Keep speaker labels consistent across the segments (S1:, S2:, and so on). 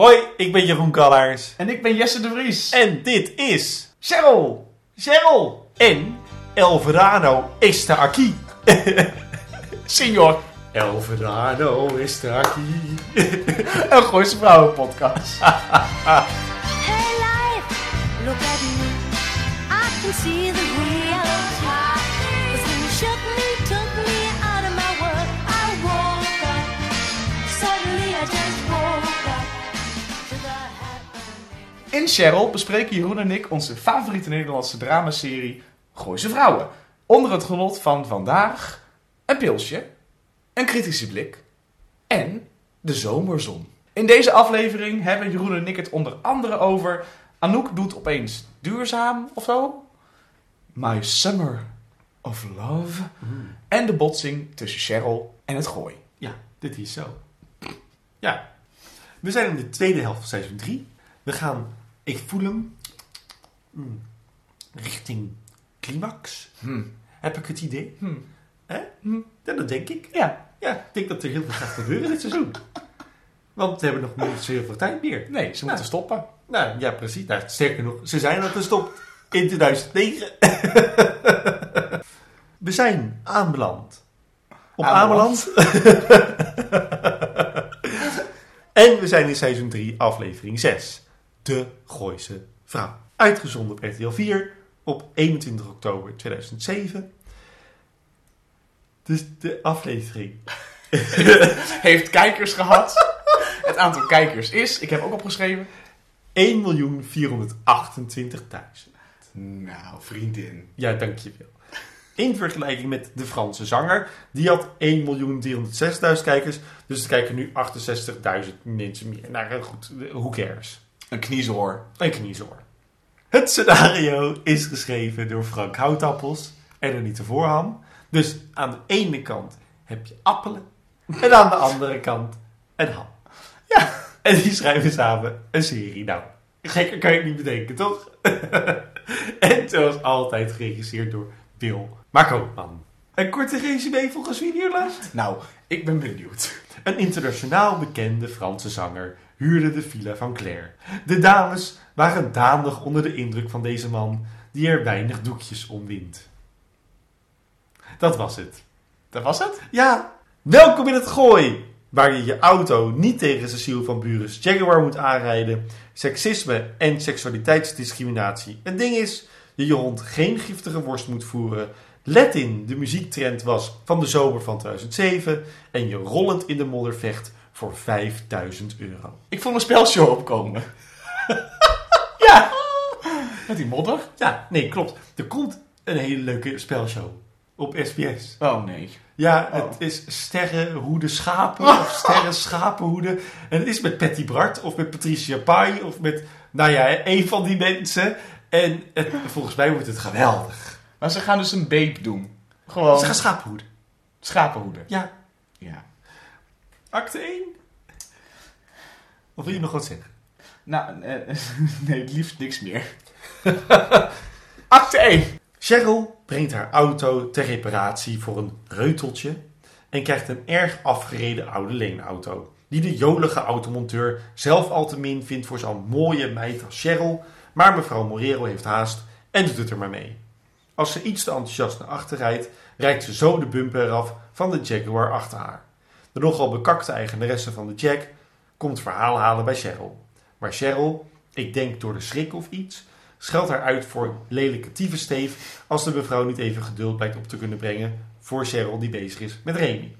S1: Hoi, ik ben Jeroen Kallaars.
S2: En ik ben Jesse de Vries.
S1: En dit is
S2: Cheryl! Cheryl!
S1: en El Verano está aquí.
S2: Senior!
S1: El Verano está aquí.
S2: Een Gooise Vrouwen-podcast.
S3: Hey life, look at me. I can see
S2: In Cheryl bespreken Jeroen en ik onze favoriete Nederlandse dramaserie Gooise Vrouwen. Onder het genot van vandaag een pilsje, een kritische blik en de zomerzon. In deze aflevering hebben Jeroen en ik het onder andere over Anouk doet opeens duurzaam of zo. My Summer of Love. En de botsing tussen Cheryl en het gooi.
S1: Ja, dit is zo. Ja, we zijn in de tweede helft van seizoen 3. We gaan, ik voel hem, mm, richting climax.
S2: Hmm.
S1: Heb ik het idee?
S2: Hmm.
S1: Hè? Ja, dat denk ik.
S2: Ja,
S1: Ja, ik denk dat er heel veel gaat gebeuren dit seizoen. Want we hebben nog niet zo heel veel tijd meer.
S2: nee, ze moeten stoppen.
S1: Nou ja, precies. Nou, sterker nog, ze zijn al gestopt in 2009. we zijn aanbeland. Op
S2: Aanbeland.
S1: Ameland. en we zijn in seizoen 3, aflevering 6. De Gooise Vrouw. Uitgezonden op RTL 4 op 21 oktober 2007. Dus de aflevering
S2: Heeft kijkers gehad. Het aantal kijkers is, ik heb ook opgeschreven.
S1: 1.428.000.
S2: Nou, vriendin.
S1: Ja, dankjewel. In vergelijking met de Franse zanger, die had 1.306.000 kijkers. Dus er kijken nu 68.000 mensen meer. Nou goed, who cares?
S2: Een kniezoor.
S1: Een kniezoor. Het scenario is geschreven door Frank Houtappels en Anita Voorham. Dus aan de ene kant heb je appelen en aan de andere kant een ham. Ja, en die schrijven samen een serie. Nou, gekker kan je het niet bedenken, toch? en zoals altijd geregisseerd door Bill Markoopman. Een korte resume volgens Videoland.
S2: Nou, ik ben benieuwd.
S1: Een internationaal bekende Franse zanger huurde de villa van Claire. De dames waren danig onder de indruk van deze man, die er weinig doekjes om wint. Dat was het.
S2: Dat was het?
S1: Ja, welkom in het gooi! Waar je je auto niet tegen Cecile van Buren's Jaguar moet aanrijden, seksisme en seksualiteitsdiscriminatie een ding is, je je hond geen giftige worst moet voeren, let in de muziektrend was van de zomer van 2007 en je rollend in de modder vecht voor 5000 euro.
S2: Ik vond een spelshow opkomen. ja. Met die modder?
S1: Ja, nee, klopt. Er komt een hele leuke spelshow op SBS.
S2: Oh nee.
S1: Ja,
S2: Oh.
S1: het is sterrenhoede schapen of sterren schapenhoede. En het is met Patty Bart of met Patricia Pai of met, nou ja, een van die mensen. En het, volgens mij wordt het geweldig.
S2: Maar ze gaan dus een babe doen. Gewoon
S1: Ze gaan schapenhoeden.
S2: schapenhoeden.
S1: Ja,
S2: Ja.
S1: Acte 1. Of wil je nog wat zeggen?
S2: Nou, eh, nee, het liefst niks meer. Acte 1.
S1: Cheryl brengt haar auto ter reparatie voor een reuteltje en krijgt een erg afgereden oude leenauto. Die de jolige automonteur zelf al te min vindt voor zo'n mooie meid als Cheryl, maar mevrouw Morero heeft haast en doet het er maar mee. Als ze iets te enthousiast naar achter rijdt, rijdt ze zo de bumper eraf van de Jaguar achter haar. De nogal bekakte eigenaresse van de Jag komt verhaal halen bij Cheryl. Maar Cheryl, ik denk door de schrik of iets, scheldt haar uit voor lelijke tyfussteef als de mevrouw niet even geduld blijkt op te kunnen brengen voor Cheryl die bezig is met Remy.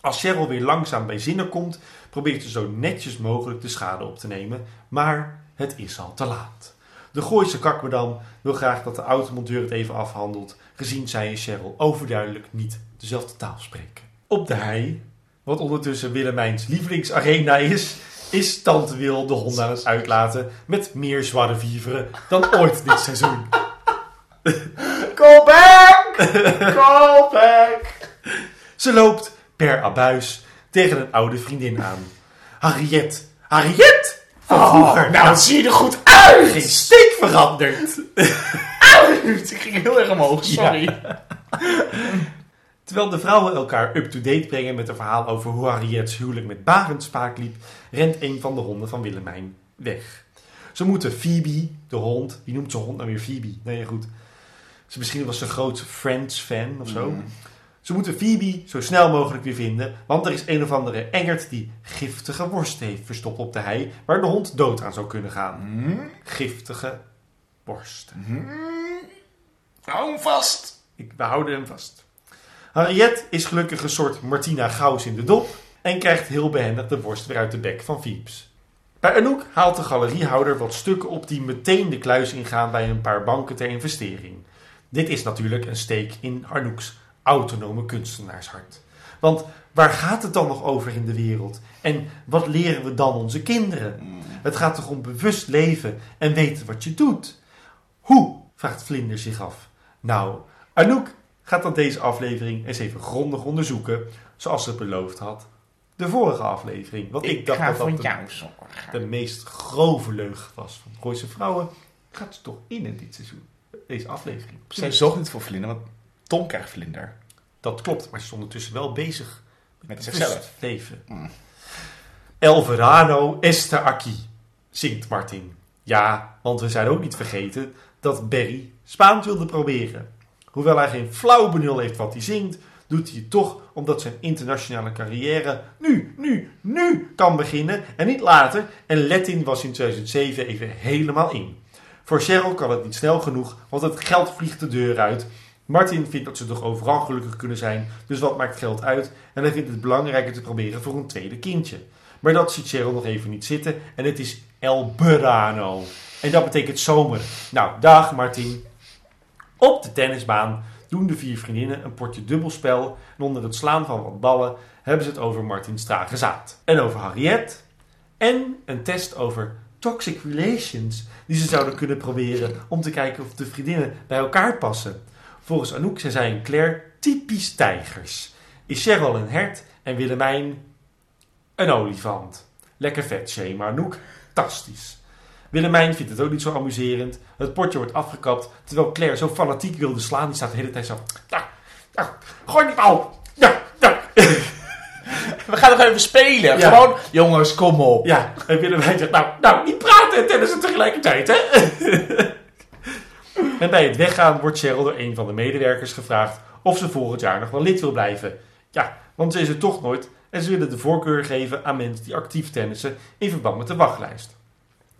S1: Als Cheryl weer langzaam bij zinnen komt, probeert ze zo netjes mogelijk de schade op te nemen, maar het is al te laat. De Gooise kakmedam wil graag dat de automonteur het even afhandelt, gezien zij en Cheryl overduidelijk niet dezelfde taal spreken. Op de hei, wat ondertussen Willemijns lievelingsarena is, is Tante Wil de hond aan het uitlaten met meer zware viveren dan ooit dit seizoen.
S2: Go back! Go back!
S1: Ze loopt per abuis tegen een oude vriendin aan. Harriet, Harriet! Van vroeger.
S2: nou, dat zie je er goed uit!
S1: geen steek veranderd.
S2: Ik ging heel erg omhoog, sorry.
S1: Terwijl de vrouwen elkaar up-to-date brengen met een verhaal over hoe Harriet's huwelijk met Barend spaak liep, rent een van de honden van Willemijn weg. Ze moeten Phoebe, de hond, wie noemt zijn hond nou weer Phoebe? Nee, goed. Ze, misschien was ze een groot Friends-fan of zo.
S2: Mm.
S1: Ze moeten Phoebe zo snel mogelijk weer vinden, want er is een of andere engert die giftige worst heeft verstopt op de hei, waar de hond dood aan zou kunnen gaan.
S2: Mm.
S1: Giftige worst.
S2: Mm. Hou hem vast.
S1: Ik, we houden hem vast. Harriet is gelukkig een soort Martina Gauss in de dop en krijgt heel behendig de worst weer uit de bek van Phoebes. Bij Anouk haalt de galeriehouder wat stukken op die meteen de kluis ingaan bij een paar banken ter investering. Dit is natuurlijk een steek in Anouk's autonome kunstenaarshart. Want waar gaat het dan nog over in de wereld? En wat leren we dan onze kinderen? Het gaat toch om bewust leven en weten wat je doet? Hoe? vraagt Vlinder zich af. Nou, Anouk gaat dan deze aflevering eens even grondig onderzoeken, zoals ze beloofd had. De vorige aflevering. Want ik, dacht
S2: ga
S1: dat dat de, de meest grove leugen was van Gooise Vrouwen. Gaat ze toch in in dit seizoen? Deze aflevering.
S2: Zij zocht niet voor vlinder, want Tom krijgt vlinder.
S1: Dat klopt, maar ze is ondertussen wel bezig
S2: Met zichzelf.
S1: leven.
S2: Mm.
S1: El verano esta aquí, zingt Martin. Ja, want we zijn ook niet vergeten dat Barry Spaans wilde proberen. Hoewel hij geen flauw benul heeft wat hij zingt, doet hij het toch omdat zijn internationale carrière nu, nu, nu kan beginnen en niet later. En Latin was in 2007 even helemaal in. Voor Cheryl kan het niet snel genoeg, want het geld vliegt de deur uit. Martin vindt dat ze toch overal gelukkig kunnen zijn, dus wat maakt geld uit? En hij vindt het belangrijker te proberen voor een tweede kindje. Maar dat ziet Cheryl nog even niet zitten en het is El Burano. En dat betekent zomer. Nou, dag Martin. Op de tennisbaan doen de vier vriendinnen een potje dubbelspel. En onder het slaan van wat ballen hebben ze het over Martins trage zaad. En over Harriet. En een test over toxic relations die ze zouden kunnen proberen om te kijken of de vriendinnen bij elkaar passen. Volgens Anouk zijn zij en Claire typisch tijgers. Is Cheryl een hert en Willemijn een olifant. Lekker vet, Shay, maar Anouk, fantastisch. Willemijn vindt het ook niet zo amuserend. Het potje wordt afgekapt, terwijl Claire zo fanatiek wilde slaan. Die staat de hele tijd zo... Ja, ja, gooi die bal! Ja, ja.
S2: We gaan nog even spelen.
S1: Ja.
S2: Gewoon, jongens, kom op.
S1: Ja, en Willemijn zegt, nou, nou, niet praten en tennissen tegelijkertijd, hè? en bij het weggaan wordt Cheryl door een van de medewerkers gevraagd of ze volgend jaar nog wel lid wil blijven. Ja, want ze is het toch nooit en ze willen de voorkeur geven aan mensen die actief tennissen in verband met de wachtlijst.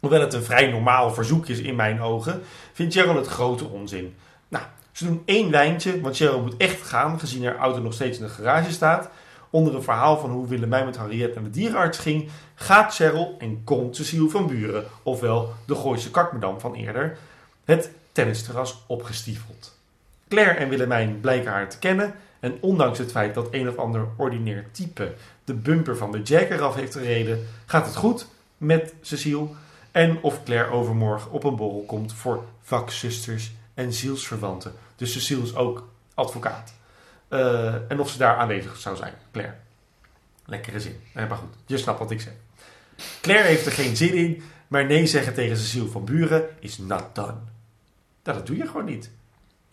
S1: Hoewel het een vrij normaal verzoek is in mijn ogen, vindt Cheryl het grote onzin. Nou, ze doen één wijntje, want Cheryl moet echt gaan, gezien haar auto nog steeds in de garage staat. Onder een verhaal van hoe Willemijn met Harriet naar de dierenarts ging, gaat Cheryl en komt Cecile van Buren, ofwel de Gooise kakmedam van eerder, het tennisterras opgestiefeld. Claire en Willemijn blijken haar te kennen en ondanks het feit dat een of ander ordinair type de bumper van de Jack eraf heeft gereden, gaat het goed met Cecile en of Claire overmorgen op een borrel komt voor vakzusters en zielsverwanten. Dus Cecile is ook advocaat. Eh, en of ze daar aanwezig zou zijn, Claire. Lekkere zin. Eh, maar goed, je snapt wat ik zeg. Claire heeft er geen zin in, maar nee zeggen tegen Cecile van Buren is not done. Nou, dat doe je gewoon niet.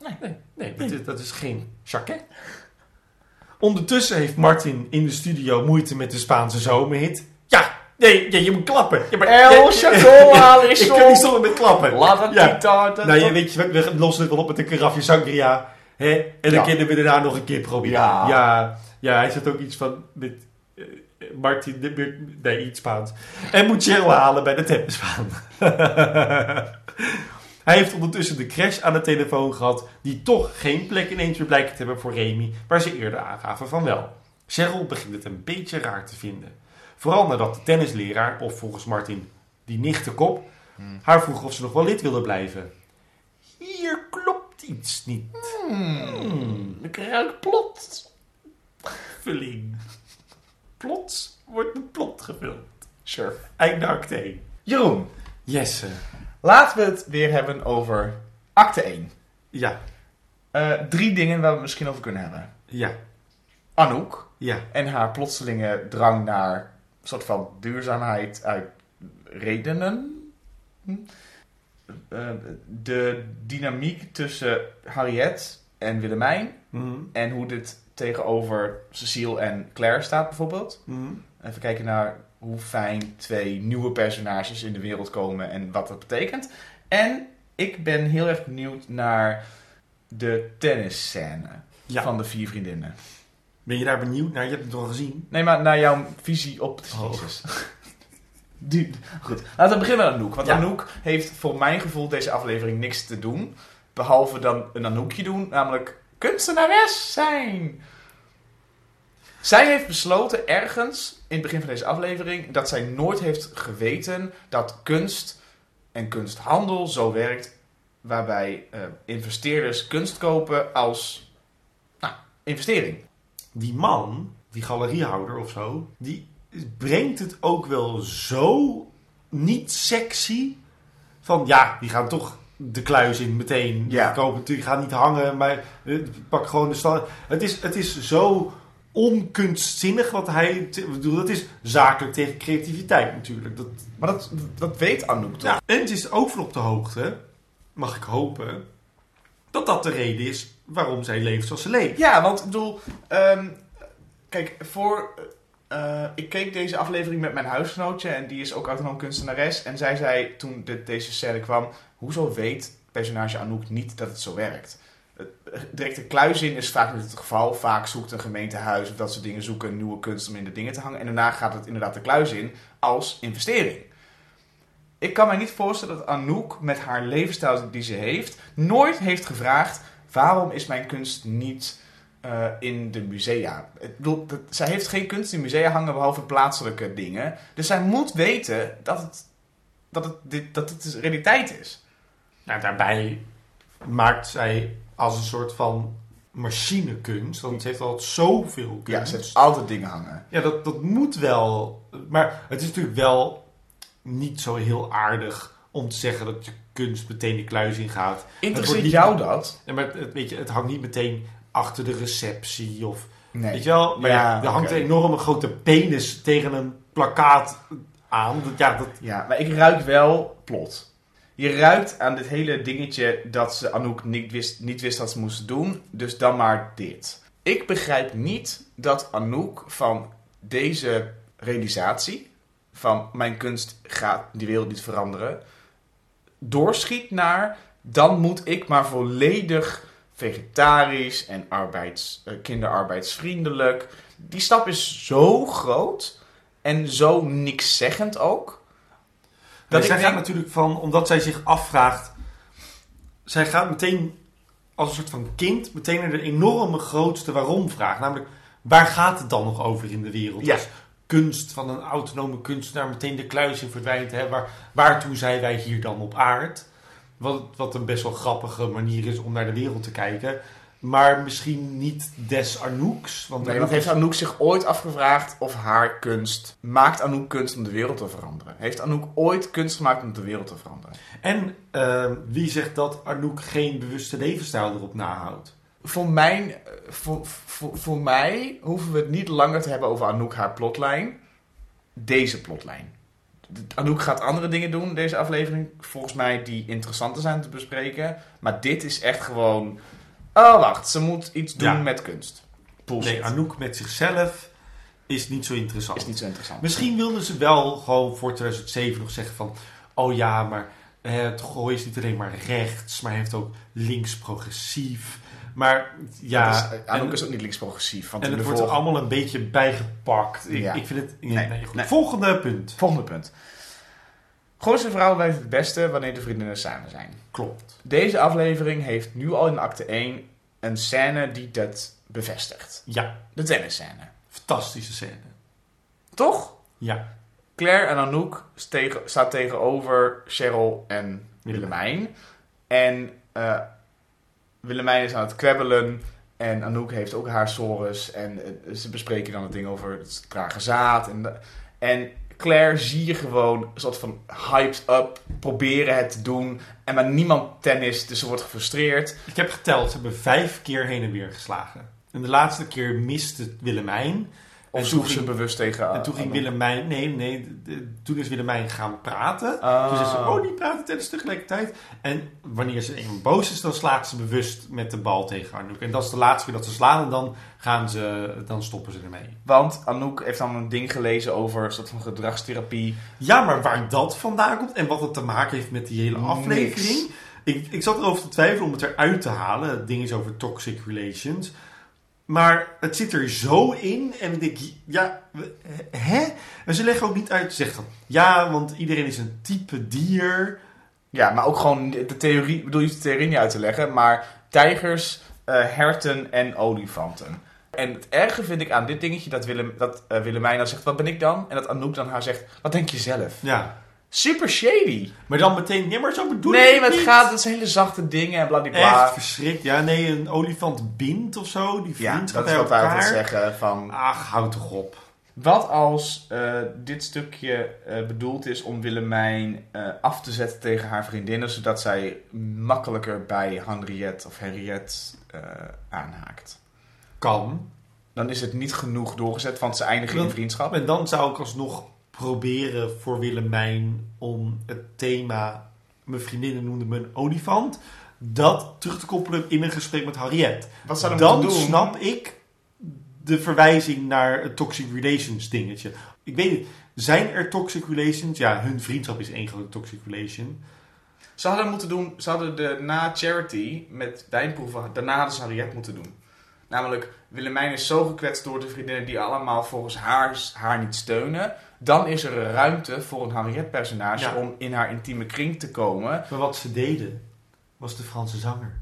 S2: Nee.
S1: nee, nee dat, is, dat is geen charquet. Ondertussen heeft Martin in de studio moeite met de Spaanse zomerhit. Ja, nee, ja, je moet klappen. Ja, maar,
S2: El Chateau Alison.
S1: Ik kan niet stoppen met klappen.
S2: Laat het
S1: Ja.
S2: niet.
S1: Nou, je weet je, we lossen het wel op met een karafje sangria. Hè? En dan
S2: Ja.
S1: kunnen we daarna nog een keer proberen.
S2: Ja.
S1: ja, ja, hij zegt ook iets van... Met, eh, Martin, de- nee, iets Spaans. En moet Cheryl halen bij de tennisbaan. hij heeft ondertussen de crash aan de telefoon gehad... die toch geen plek ineens meer blijkt te hebben voor Remy... waar ze eerder aangaven van wel. Cheryl begint het een beetje raar te vinden. Vooral nadat de tennisleraar, of volgens Martin die nichtenkop... haar vroeg of ze nog wel lid wilde blijven. Hier klopt iets niet.
S2: Hmm, ik ruik plot.
S1: Vulling. Plots wordt een plot gevuld.
S2: Sure.
S1: Einde acte 1.
S2: Jeroen,
S1: Yes.
S2: laten we het weer hebben over acte 1.
S1: Ja,
S2: Eh, drie dingen waar we het misschien over kunnen hebben.
S1: ja,
S2: Anouk
S1: ja.
S2: en haar plotselinge drang naar soort van duurzaamheid uit redenen. Hm? Eh, de dynamiek tussen Harriet en Willemijn
S1: Mhm.
S2: en hoe dit tegenover Cecile en Claire staat bijvoorbeeld.
S1: Mhm.
S2: Even kijken naar hoe fijn twee nieuwe personages in de wereld komen en wat dat betekent. En ik ben heel erg benieuwd naar de tennisscène
S1: Ja.
S2: van de vier vriendinnen.
S1: Ben je daar benieuwd naar? Je hebt het al gezien.
S2: Nee, maar naar jouw visie op...
S1: Oh.
S2: Jezus. Die, goed, laten we beginnen met Anouk. Want
S1: Ja.
S2: Anouk heeft voor mijn gevoel deze aflevering niks te doen. Behalve dan een Anoukje doen, namelijk kunstenares zijn. Zij heeft besloten ergens in het begin van deze aflevering dat zij nooit heeft geweten dat kunst en kunsthandel zo werkt. Waarbij eh, investeerders kunst kopen als nou, investering.
S1: Die man, die galeriehouder of zo, die brengt het ook wel zo niet sexy. Van ja, die gaan toch de kluis in meteen.
S2: Ja.
S1: Die, kopen, gaan niet hangen, maar eh, pak gewoon de stand. Het is, het is zo onkunstzinnig wat hij. te- bedoel, dat is zakelijk tegen creativiteit natuurlijk. Dat,
S2: Maar dat, dat weet Anouk toch?
S1: ja. En ze is ook van op de hoogte, mag ik hopen, dat dat de reden is waarom zij leeft zoals ze leeft.
S2: Ja, want ik bedoel, ehm, kijk, voor. eh, ik keek deze aflevering met mijn huisgenootje en die is ook autonoom kunstenares. En zij zei toen deze scène kwam: Hoezo weet personage Anouk niet dat het zo werkt? Het- Direct de kluis in is vaak niet het geval. Vaak zoekt een gemeentehuis of dat soort dingen zoeken nieuwe kunst om in de dingen te hangen. En daarna gaat het inderdaad de kluis in als investering. Ik kan mij niet voorstellen dat Anouk met haar levensstijl die ze heeft, nooit heeft gevraagd: waarom is mijn kunst niet eh, in de musea? Ik bedoel, dat, zij heeft geen kunst in musea hangen behalve plaatselijke dingen. Dus zij moet weten dat het, dat het, dit, dat het de realiteit is.
S1: Nou, daarbij maakt zij als een soort van machinekunst. Want ze heeft altijd zoveel
S2: Ja,
S1: kunst.
S2: ze heeft altijd dingen hangen.
S1: Ja, dat, dat moet wel. Maar het is natuurlijk wel niet zo heel aardig om te zeggen dat je kunst meteen de kluis in gaat.
S2: Interesseert jou dat?
S1: Maar het, weet je, het hangt niet meteen achter de receptie of...
S2: Nee.
S1: Weet je wel? Maar
S2: Ja,
S1: ja, er hangt een enorme grote penis tegen een plakkaat aan. Dat, ja, dat,
S2: Ja, maar ik ruik wel plot. Je ruikt aan dit hele dingetje dat ze Anouk niet wist, niet wist dat ze moest doen. Dus dan maar dit. Ik begrijp niet dat Anouk van deze realisatie... van mijn kunst gaat die wereld niet veranderen... doorschiet naar... dan moet ik maar volledig vegetarisch en arbeids, eh, kinderarbeidsvriendelijk. Die stap is zo groot en zo nikszeggend ook...
S1: Dat zij
S2: denk-
S1: gaat natuurlijk van, omdat zij zich afvraagt. Zij gaat meteen als een soort van kind meteen naar de enorme grootste waarom vraag. Namelijk, waar gaat het dan nog over in de wereld?
S2: Ja.
S1: Als kunst van een autonome kunstenaar meteen de kluis in verdwijnt. Hè? Waar, waartoe zijn wij hier dan op aard? Wat, wat een best wel grappige manier is om naar de wereld te kijken. Maar misschien niet des Anouks. Want
S2: Nee,
S1: Anouk
S2: want heeft Anouk zich ooit afgevraagd of haar kunst... Maakt Anouk kunst om de wereld te veranderen? Heeft Anouk ooit kunst gemaakt om de wereld te veranderen?
S1: En eh, wie zegt dat Anouk geen bewuste levensstijl erop nahoudt?
S2: Voor, mijn, voor, voor, voor mij hoeven we het niet langer te hebben over Anouk haar plotlijn. Deze plotlijn. Anouk gaat andere dingen doen, deze aflevering. Volgens mij die interessanter zijn te bespreken. Maar dit is echt gewoon... Oh, wacht. Ze moet iets doen
S1: Ja.
S2: met kunst. Bullshit.
S1: Nee, Anouk met zichzelf is niet zo interessant.
S2: is niet zo interessant.
S1: Misschien wilden ze wel gewoon voor 2007 nog zeggen van... Oh ja, maar eh, het gooi is niet alleen maar rechts, maar heeft ook links progressief. Maar ja,
S2: is, Anouk
S1: en,
S2: is ook niet links-progressief. Want
S1: en het wordt
S2: vorige-
S1: allemaal een beetje bijgepakt. Ik,
S2: Ja.
S1: ik vind het... Nee. Volgende punt.
S2: Volgende punt. Gooise vrouwen blijven het beste wanneer de vriendinnen samen zijn.
S1: Klopt.
S2: Deze aflevering heeft nu al in acte 1 een scène die dat bevestigt.
S1: Ja,
S2: De tennisscène.
S1: fantastische scène.
S2: Toch?
S1: Ja,
S2: Claire en Anouk stegen, staat tegenover Cheryl en Willemijn. En eh, Willemijn is aan het kwebbelen. En Anouk heeft ook haar sores. En eh, ze bespreken dan het ding over het trage zaad. En, en Claire zie je gewoon een soort van hyped up. Proberen het te doen. En maar niemand tennis. Dus ze wordt gefrustreerd.
S1: ik heb geteld. Ze hebben vijf keer heen en weer geslagen. En de laatste keer miste Willemijn.
S2: Of
S1: toen
S2: ze bewust tegen
S1: En toen ging
S2: Anouk?
S1: Willemijn... Nee, nee. toen is Willemijn gaan praten.
S2: Ah.
S1: Toen zei ze, oh, die praten tijdens tegelijkertijd. En wanneer ze boos is, dan slaat ze bewust met de bal tegen Arnoek. En dat is de laatste keer dat ze slaan en dan, gaan ze, dan stoppen ze ermee.
S2: Want Anouk heeft dan een ding gelezen over een soort van gedragstherapie.
S1: Ja, maar waar dat vandaan komt en wat het te maken heeft met die hele
S2: Niks.
S1: aflevering. Ik, ik zat erover te twijfelen om het eruit te halen. Het ding is over toxic relations. Maar het zit er zo in. En ik denk, ja, hè? En ze leggen ook niet uit. Ze zegt van, ja, want iedereen is een type dier.
S2: Ja, maar ook gewoon de theorie, ik bedoel je de theorie niet uit te leggen, maar tijgers, eh, herten en olifanten. En het erge vind ik aan dit dingetje dat, Willem, dat eh, Willemijn dan zegt, wat ben ik dan? En dat Anouk dan haar zegt, wat denk je zelf?
S1: Ja.
S2: Super shady.
S1: Maar dan meteen, ja, maar zo bedoel
S2: Nee, maar het
S1: niet.
S2: gaat, het zijn hele zachte dingen en bladibla.
S1: Echt verschrikt. Ja, nee, een olifant bindt of zo. Die
S2: Ja, dat is
S1: bij
S2: wat wij altijd zeggen van...
S1: Ach, houd toch op.
S2: Wat als eh, dit stukje eh, bedoeld is om Willemijn eh, af te zetten tegen haar vriendinnen, zodat zij makkelijker bij Henriette of Henriette aanhaakt?
S1: Kan.
S2: Dan is het niet genoeg doorgezet, want ze eindigen in vriendschap.
S1: En dan zou ik alsnog proberen voor Willemijn om het thema... Mijn vriendinnen noemden me een olifant. Dat terug te koppelen in een gesprek met Harriet.
S2: Wat zou
S1: Dan
S2: doen?
S1: snap ik de verwijzing naar het toxic relations dingetje. Ik weet niet, zijn er toxic relations? Ja, hun vriendschap is één grote toxic relation.
S2: Ze hadden moeten doen, ze hadden de na charity met wijnproeven, daarna hadden ze Harriet moeten doen. Namelijk, Willemijn is zo gekwetst door de vriendinnen die allemaal volgens haar, haar niet steunen. Dan is er ruimte voor een Harriet-personage
S1: Ja.
S2: om in haar intieme kring te komen.
S1: Maar wat ze deden, was de Franse zanger.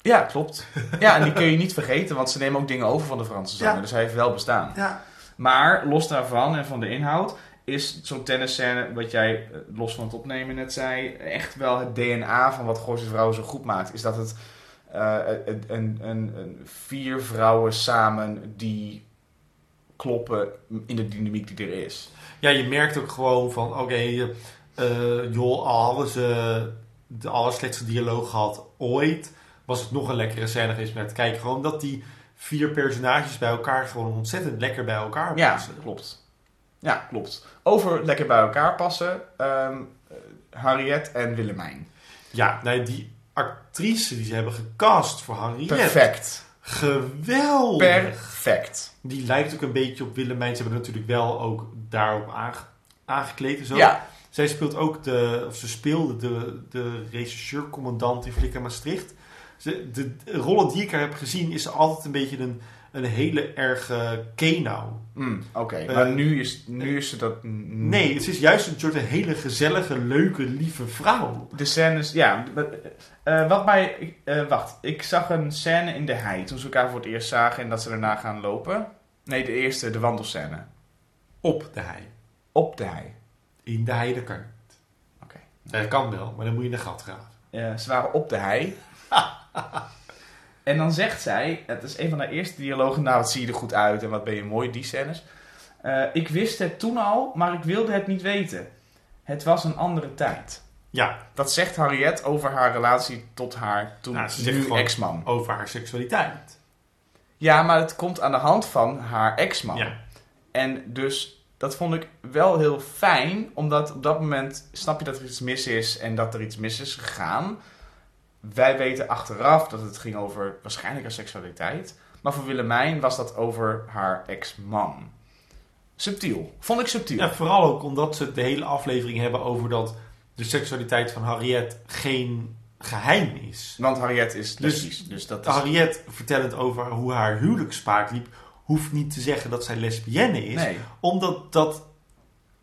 S2: Ja, klopt. Ja, en die kun je niet vergeten, want ze nemen ook dingen over van de Franse zanger.
S1: Ja.
S2: Dus hij heeft wel bestaan.
S1: Ja.
S2: Maar los daarvan en van de inhoud is zo'n tennisscène, wat jij eh, los van het opnemen net zei, echt wel het DNA van wat Gooise Vrouwen zo goed maakt. Is dat het een, een, een, een vier vrouwen samen die kloppen in de dynamiek die er is.
S1: Ja, je merkt ook gewoon van, oké, eh, joh, al hadden ze de allerslechtste dialoog gehad ooit, was het nog een lekkere scène geweest met kijken. Gewoon dat die vier personages bij elkaar gewoon ontzettend lekker bij elkaar
S2: Ja,
S1: passen.
S2: klopt. Ja, klopt. Over lekker bij elkaar passen, eh, Harriet en Willemijn.
S1: Ja, nee, die actrice die ze hebben gecast voor Henriette.
S2: Perfect.
S1: Geweldig.
S2: Perfect.
S1: Die lijkt ook een beetje op Willemijn. Ze hebben natuurlijk wel ook daarop aange- aangekleed en zo.
S2: Ja,
S1: Zij speelt ook de, of ze speelde de, de regisseur-commandant in Flikker Maastricht. Ze, de, de rollen die ik haar heb gezien, is altijd een beetje een, een hele erge kenau.
S2: Mm, oké.
S1: Eh,
S2: maar nu is, nu is ze dat...
S1: Nee, het is juist een soort een hele gezellige, leuke, lieve vrouw.
S2: De scènes, ja. Wat- eh, wat mij... eh, wacht, ik zag een scène in de hei toen ze elkaar voor het eerst zagen en dat ze daarna gaan lopen. Nee, de eerste, de wandelscène.
S1: Op de hei.
S2: Op de hei.
S1: In de hei, dat kan niet.
S2: Oké.
S1: Dat kan wel, maar dan moet je in de gat graven.
S2: Eh, ze waren op de hei. en dan zegt zij, het is een van haar eerste dialogen, nou wat zie je er goed uit en wat ben je mooi, die scènes. Eh, ik wist het toen al, maar ik wilde het niet weten. Het was een andere tijd.
S1: Ja,
S2: Dat zegt Harriet over haar relatie tot haar toen
S1: Nou, ze
S2: nu ex-man.
S1: over haar seksualiteit.
S2: Ja, maar het komt aan de hand van haar ex-man.
S1: Ja.
S2: En dus dat vond ik wel heel fijn, omdat op dat moment snap je dat er iets mis is en dat er iets mis is gegaan. Wij weten achteraf dat het ging over waarschijnlijk haar seksualiteit. Maar voor Willemijn was dat over haar ex-man. Subtiel. Vond ik subtiel.
S1: Ja, vooral ook omdat ze de hele aflevering hebben over dat de seksualiteit van Harriet geen geheim is.
S2: Want Harriet is
S1: Dus-
S2: lesbisch. Dus, dat is...
S1: Harriet vertellend over hoe haar huwelijksspaak liep, hoeft niet te zeggen dat zij lesbienne is,
S2: Nee.
S1: omdat dat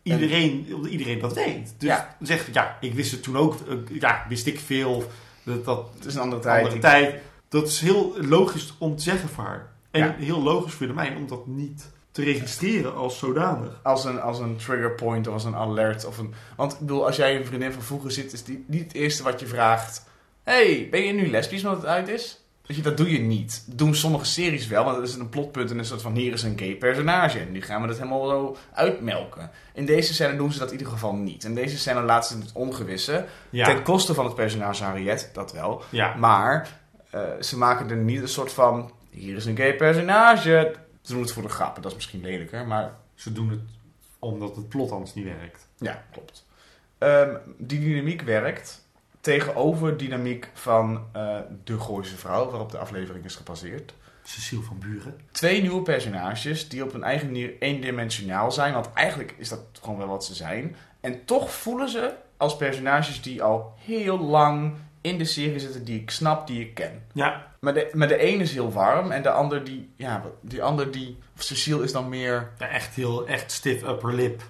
S1: iedereen, omdat iedereen dat weet. Dus
S2: Ja.
S1: zegt, ja, ik wist het toen ook, eh, ja, wist ik veel, dat, dat
S2: Het is een andere tijd.
S1: andere tijd. Dat is heel logisch om te zeggen voor haar. En
S2: Ja.
S1: heel logisch voor de mij om dat niet te registreren als zodanig.
S2: Als een, als een trigger point of als een alert. Of een, want ik bedoel, als jij een vriendin van vroeger zit, is die niet het eerste wat je vraagt. hey, ben je nu lesbisch omdat het uit is? Weet je, dat doe je niet. Dat doen sommige series wel, want dat is een plotpunt en een soort van hier is een gay personage. En nu gaan we dat helemaal zo uitmelken. In deze scène doen ze dat in ieder geval niet. In deze scène laten ze het ongewisse.
S1: Ja,
S2: Ten koste van het personage Harriet, dat wel.
S1: ja.
S2: Maar eh, ze maken er niet een soort van, hier is een gay personage. Ze doen het voor de grappen, dat is misschien lelijker, maar
S1: Ze doen het omdat het plot anders niet werkt.
S2: ja, klopt. Ehm, die dynamiek werkt tegenover dynamiek van eh, de Gooise vrouw, waarop de aflevering is gebaseerd.
S1: Cecile van Buren.
S2: Twee nieuwe personages die op hun eigen manier eendimensionaal zijn, want eigenlijk is dat gewoon wel wat ze zijn. En toch voelen ze als personages die al heel lang in de serie zitten, die ik snap, die ik ken.
S1: Ja,
S2: Maar de, maar de een is heel warm en de ander die, ja, die ander die, of Cecile is dan meer,
S1: ja, echt heel echt stiff upper lip.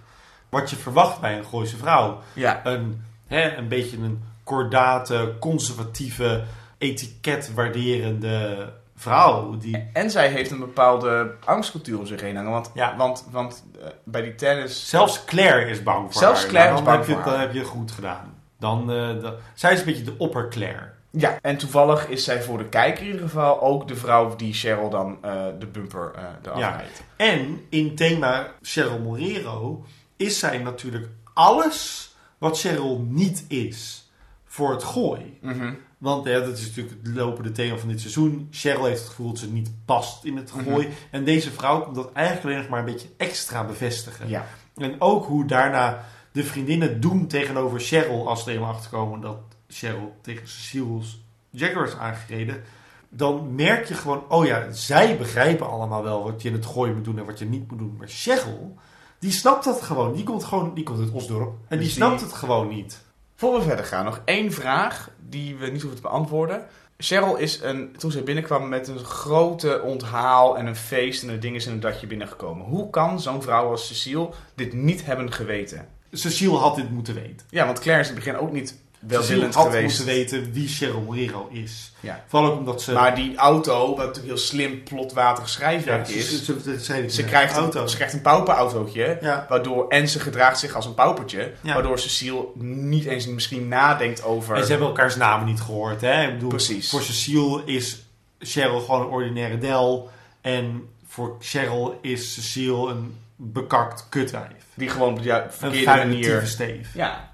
S1: Wat je verwacht bij een Gooise vrouw.
S2: ja,
S1: Een, hè, een beetje een kordate, conservatieve, etiketwaarderende vrouw. Die,
S2: En zij heeft een bepaalde angstcultuur om zich heen hangen. Want,
S1: Ja.
S2: want, want eh, bij die tennis...
S1: zelfs Claire is bang voor
S2: Zelfs
S1: haar.
S2: Claire
S1: Nou,
S2: is bang
S1: heb je,
S2: voor
S1: Dan
S2: haar.
S1: heb je goed gedaan. Dan, eh, dan- zij is een beetje de opper Claire.
S2: Ja, en toevallig is zij voor de kijker in ieder geval ook de vrouw die Cheryl dan eh, de bumper eh eraf
S1: Ja.
S2: rijdt.
S1: En in thema Cheryl Morero is zij natuurlijk alles wat Cheryl niet is voor het gooi.
S2: Mhm.
S1: Want ja, dat is natuurlijk het lopende thema van dit seizoen. Cheryl heeft het gevoel dat ze niet past in het gooi. En deze vrouw komt dat eigenlijk alleen nog maar een beetje extra bevestigen.
S2: Ja.
S1: En ook hoe daarna de vriendinnen doen tegenover Cheryl als ze er eenmaal achterkomen dat Cheryl tegen Cecile's Jagger is aangereden. Dan merk je gewoon, oh ja, zij begrijpen allemaal wel wat je in het gooien moet doen en wat je niet moet doen. Maar Cheryl, die snapt dat gewoon. Die komt gewoon, die komt uit Osdorp. En die
S2: Dus
S1: snapt het gewoon niet.
S2: Voor we verder gaan, nog één vraag die we niet hoeven te beantwoorden. Cheryl is een, toen zij binnenkwam met een grote onthaal en een feest en een ding is een datje binnengekomen. Hoe kan zo'n vrouw als Cecile dit niet hebben geweten?
S1: Cecile had dit moeten weten.
S2: Ja, want Claire is in het begin ook niet welwillend
S1: had
S2: geweest.
S1: moeten weten wie Cheryl Morero is.
S2: Ja.
S1: Vooral ook omdat ze...
S2: Maar die auto, wat natuurlijk heel slim plotwaterig
S1: ja,
S2: schrijfwerk
S1: ze,
S2: is,
S1: ze, ze, ze
S2: ze, krijgt
S1: auto.
S2: een, ze krijgt een pauperautootje.
S1: Ja.
S2: Waardoor, en ze gedraagt zich als een paupertje. Waardoor Cecile niet eens misschien nadenkt over...
S1: En ze hebben elkaars namen niet gehoord. Hè? Ik bedoel,
S2: Precies.
S1: Voor Cecile is Cheryl gewoon een ordinaire del. En voor Cheryl is Cecile een bekakt kutwijf.
S2: Die gewoon op de
S1: Een
S2: verkeerde manier...
S1: steef.
S2: Ja.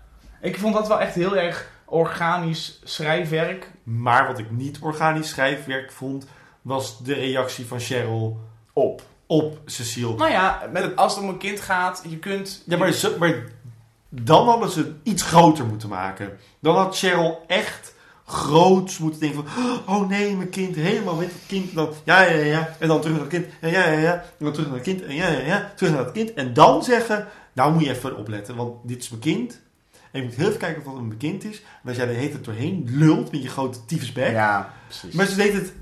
S2: Ik vond dat wel echt heel erg organisch schrijfwerk.
S1: Maar wat ik niet organisch schrijfwerk vond, was de reactie van Cheryl
S2: Op.
S1: op Cecile.
S2: Nou ja, met, als het om een kind gaat, je kunt...
S1: Ja, maar, ze- maar dan hadden ze het iets groter moeten maken. Dan had Cheryl echt groots moeten denken van... Oh nee, mijn kind, helemaal met het kind. Dan, ja, ja, ja. En dan terug naar het kind. En ja, ja, ja. En dan terug naar het kind. En ja, ja, ja. Terug naar het kind. En dan zeggen... Nou moet je even opletten, want dit is mijn kind. En je moet heel even kijken of dat een kind is. En als jij heet het doorheen lult met je grote tyfusbek.
S2: Ja, precies.
S1: Maar ze deed het...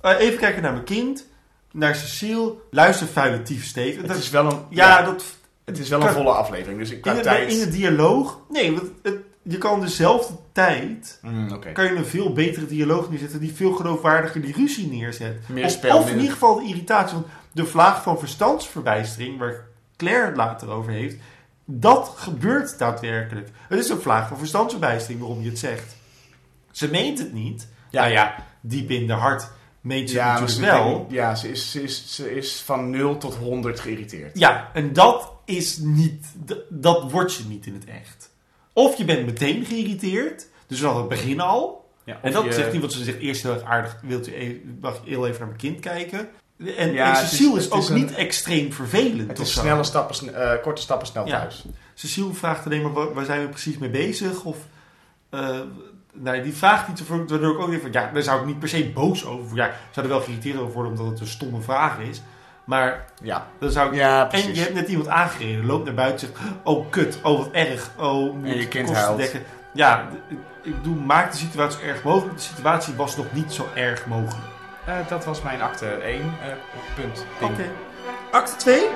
S1: eh, even kijken naar mijn kind. Naar Cecile. Luister, vuile tyfussteef. En
S2: het
S1: dat-
S2: is wel een...
S1: ja, dat...
S2: Het is wel een volle aflevering, dus ik
S1: In
S2: qua
S1: de,
S2: tijd...
S1: in de dialoog? Nee, want het, je kan dezelfde tijd...
S2: Mm,
S1: kan je een veel betere dialoog neerzetten... die veel geloofwaardiger die ruzie neerzet.
S2: Meer
S1: of,
S2: spel,
S1: of in
S2: minder-
S1: ieder geval de irritatie. Want de vlaag van verstandsverbijstering... waar Claire het later over heeft... dat gebeurt daadwerkelijk. Het is een vlaag van verstandsverbijstering waarom je het zegt. Ze meent het niet.
S2: Ja.
S1: Nou ja, diep in de hart meent ze
S2: Ja,
S1: het natuurlijk
S2: ze,
S1: wel.
S2: denkt- ja ze, is, ze, is, ze is van 0 tot 100 geïrriteerd.
S1: Ja, en dat is niet, dat word je niet in het echt. Of je bent meteen geïrriteerd, dus vanaf het begin al.
S2: Ja,
S1: En dat
S2: je-
S1: zegt niet, want ze zegt eerst heel erg aardig, wilt u even, mag ik heel even naar mijn kind kijken? En,
S2: Ja,
S1: en
S2: het is-
S1: Cecile is, ook
S2: is een-
S1: niet extreem vervelend.
S2: Het is
S1: zo.
S2: snelle stappen, eh, korte stappen snel
S1: Ja.
S2: thuis.
S1: Cecile vraagt alleen maar, waar, waar zijn we precies mee bezig? Of, eh, nee, die vraagt niet waardoor ik ook denk van, ja, daar zou ik niet per se boos over Ja, ik zou er wel geïrriteerd over worden, omdat het een stomme vraag is. Maar
S2: Ja,
S1: dan zou ik
S2: ja
S1: En je hebt net iemand aangereden, loopt naar buiten zegt: Oh kut, oh wat erg, oh moet
S2: En je kind
S1: kosten
S2: huilt.
S1: dekken. Ja, ik bedoel, maak de situatie zo erg mogelijk. De situatie was nog niet zo erg mogelijk.
S2: Eh, dat was mijn acte 1 eh, punt.
S1: Oké.
S2: Ding.
S1: Acte 2?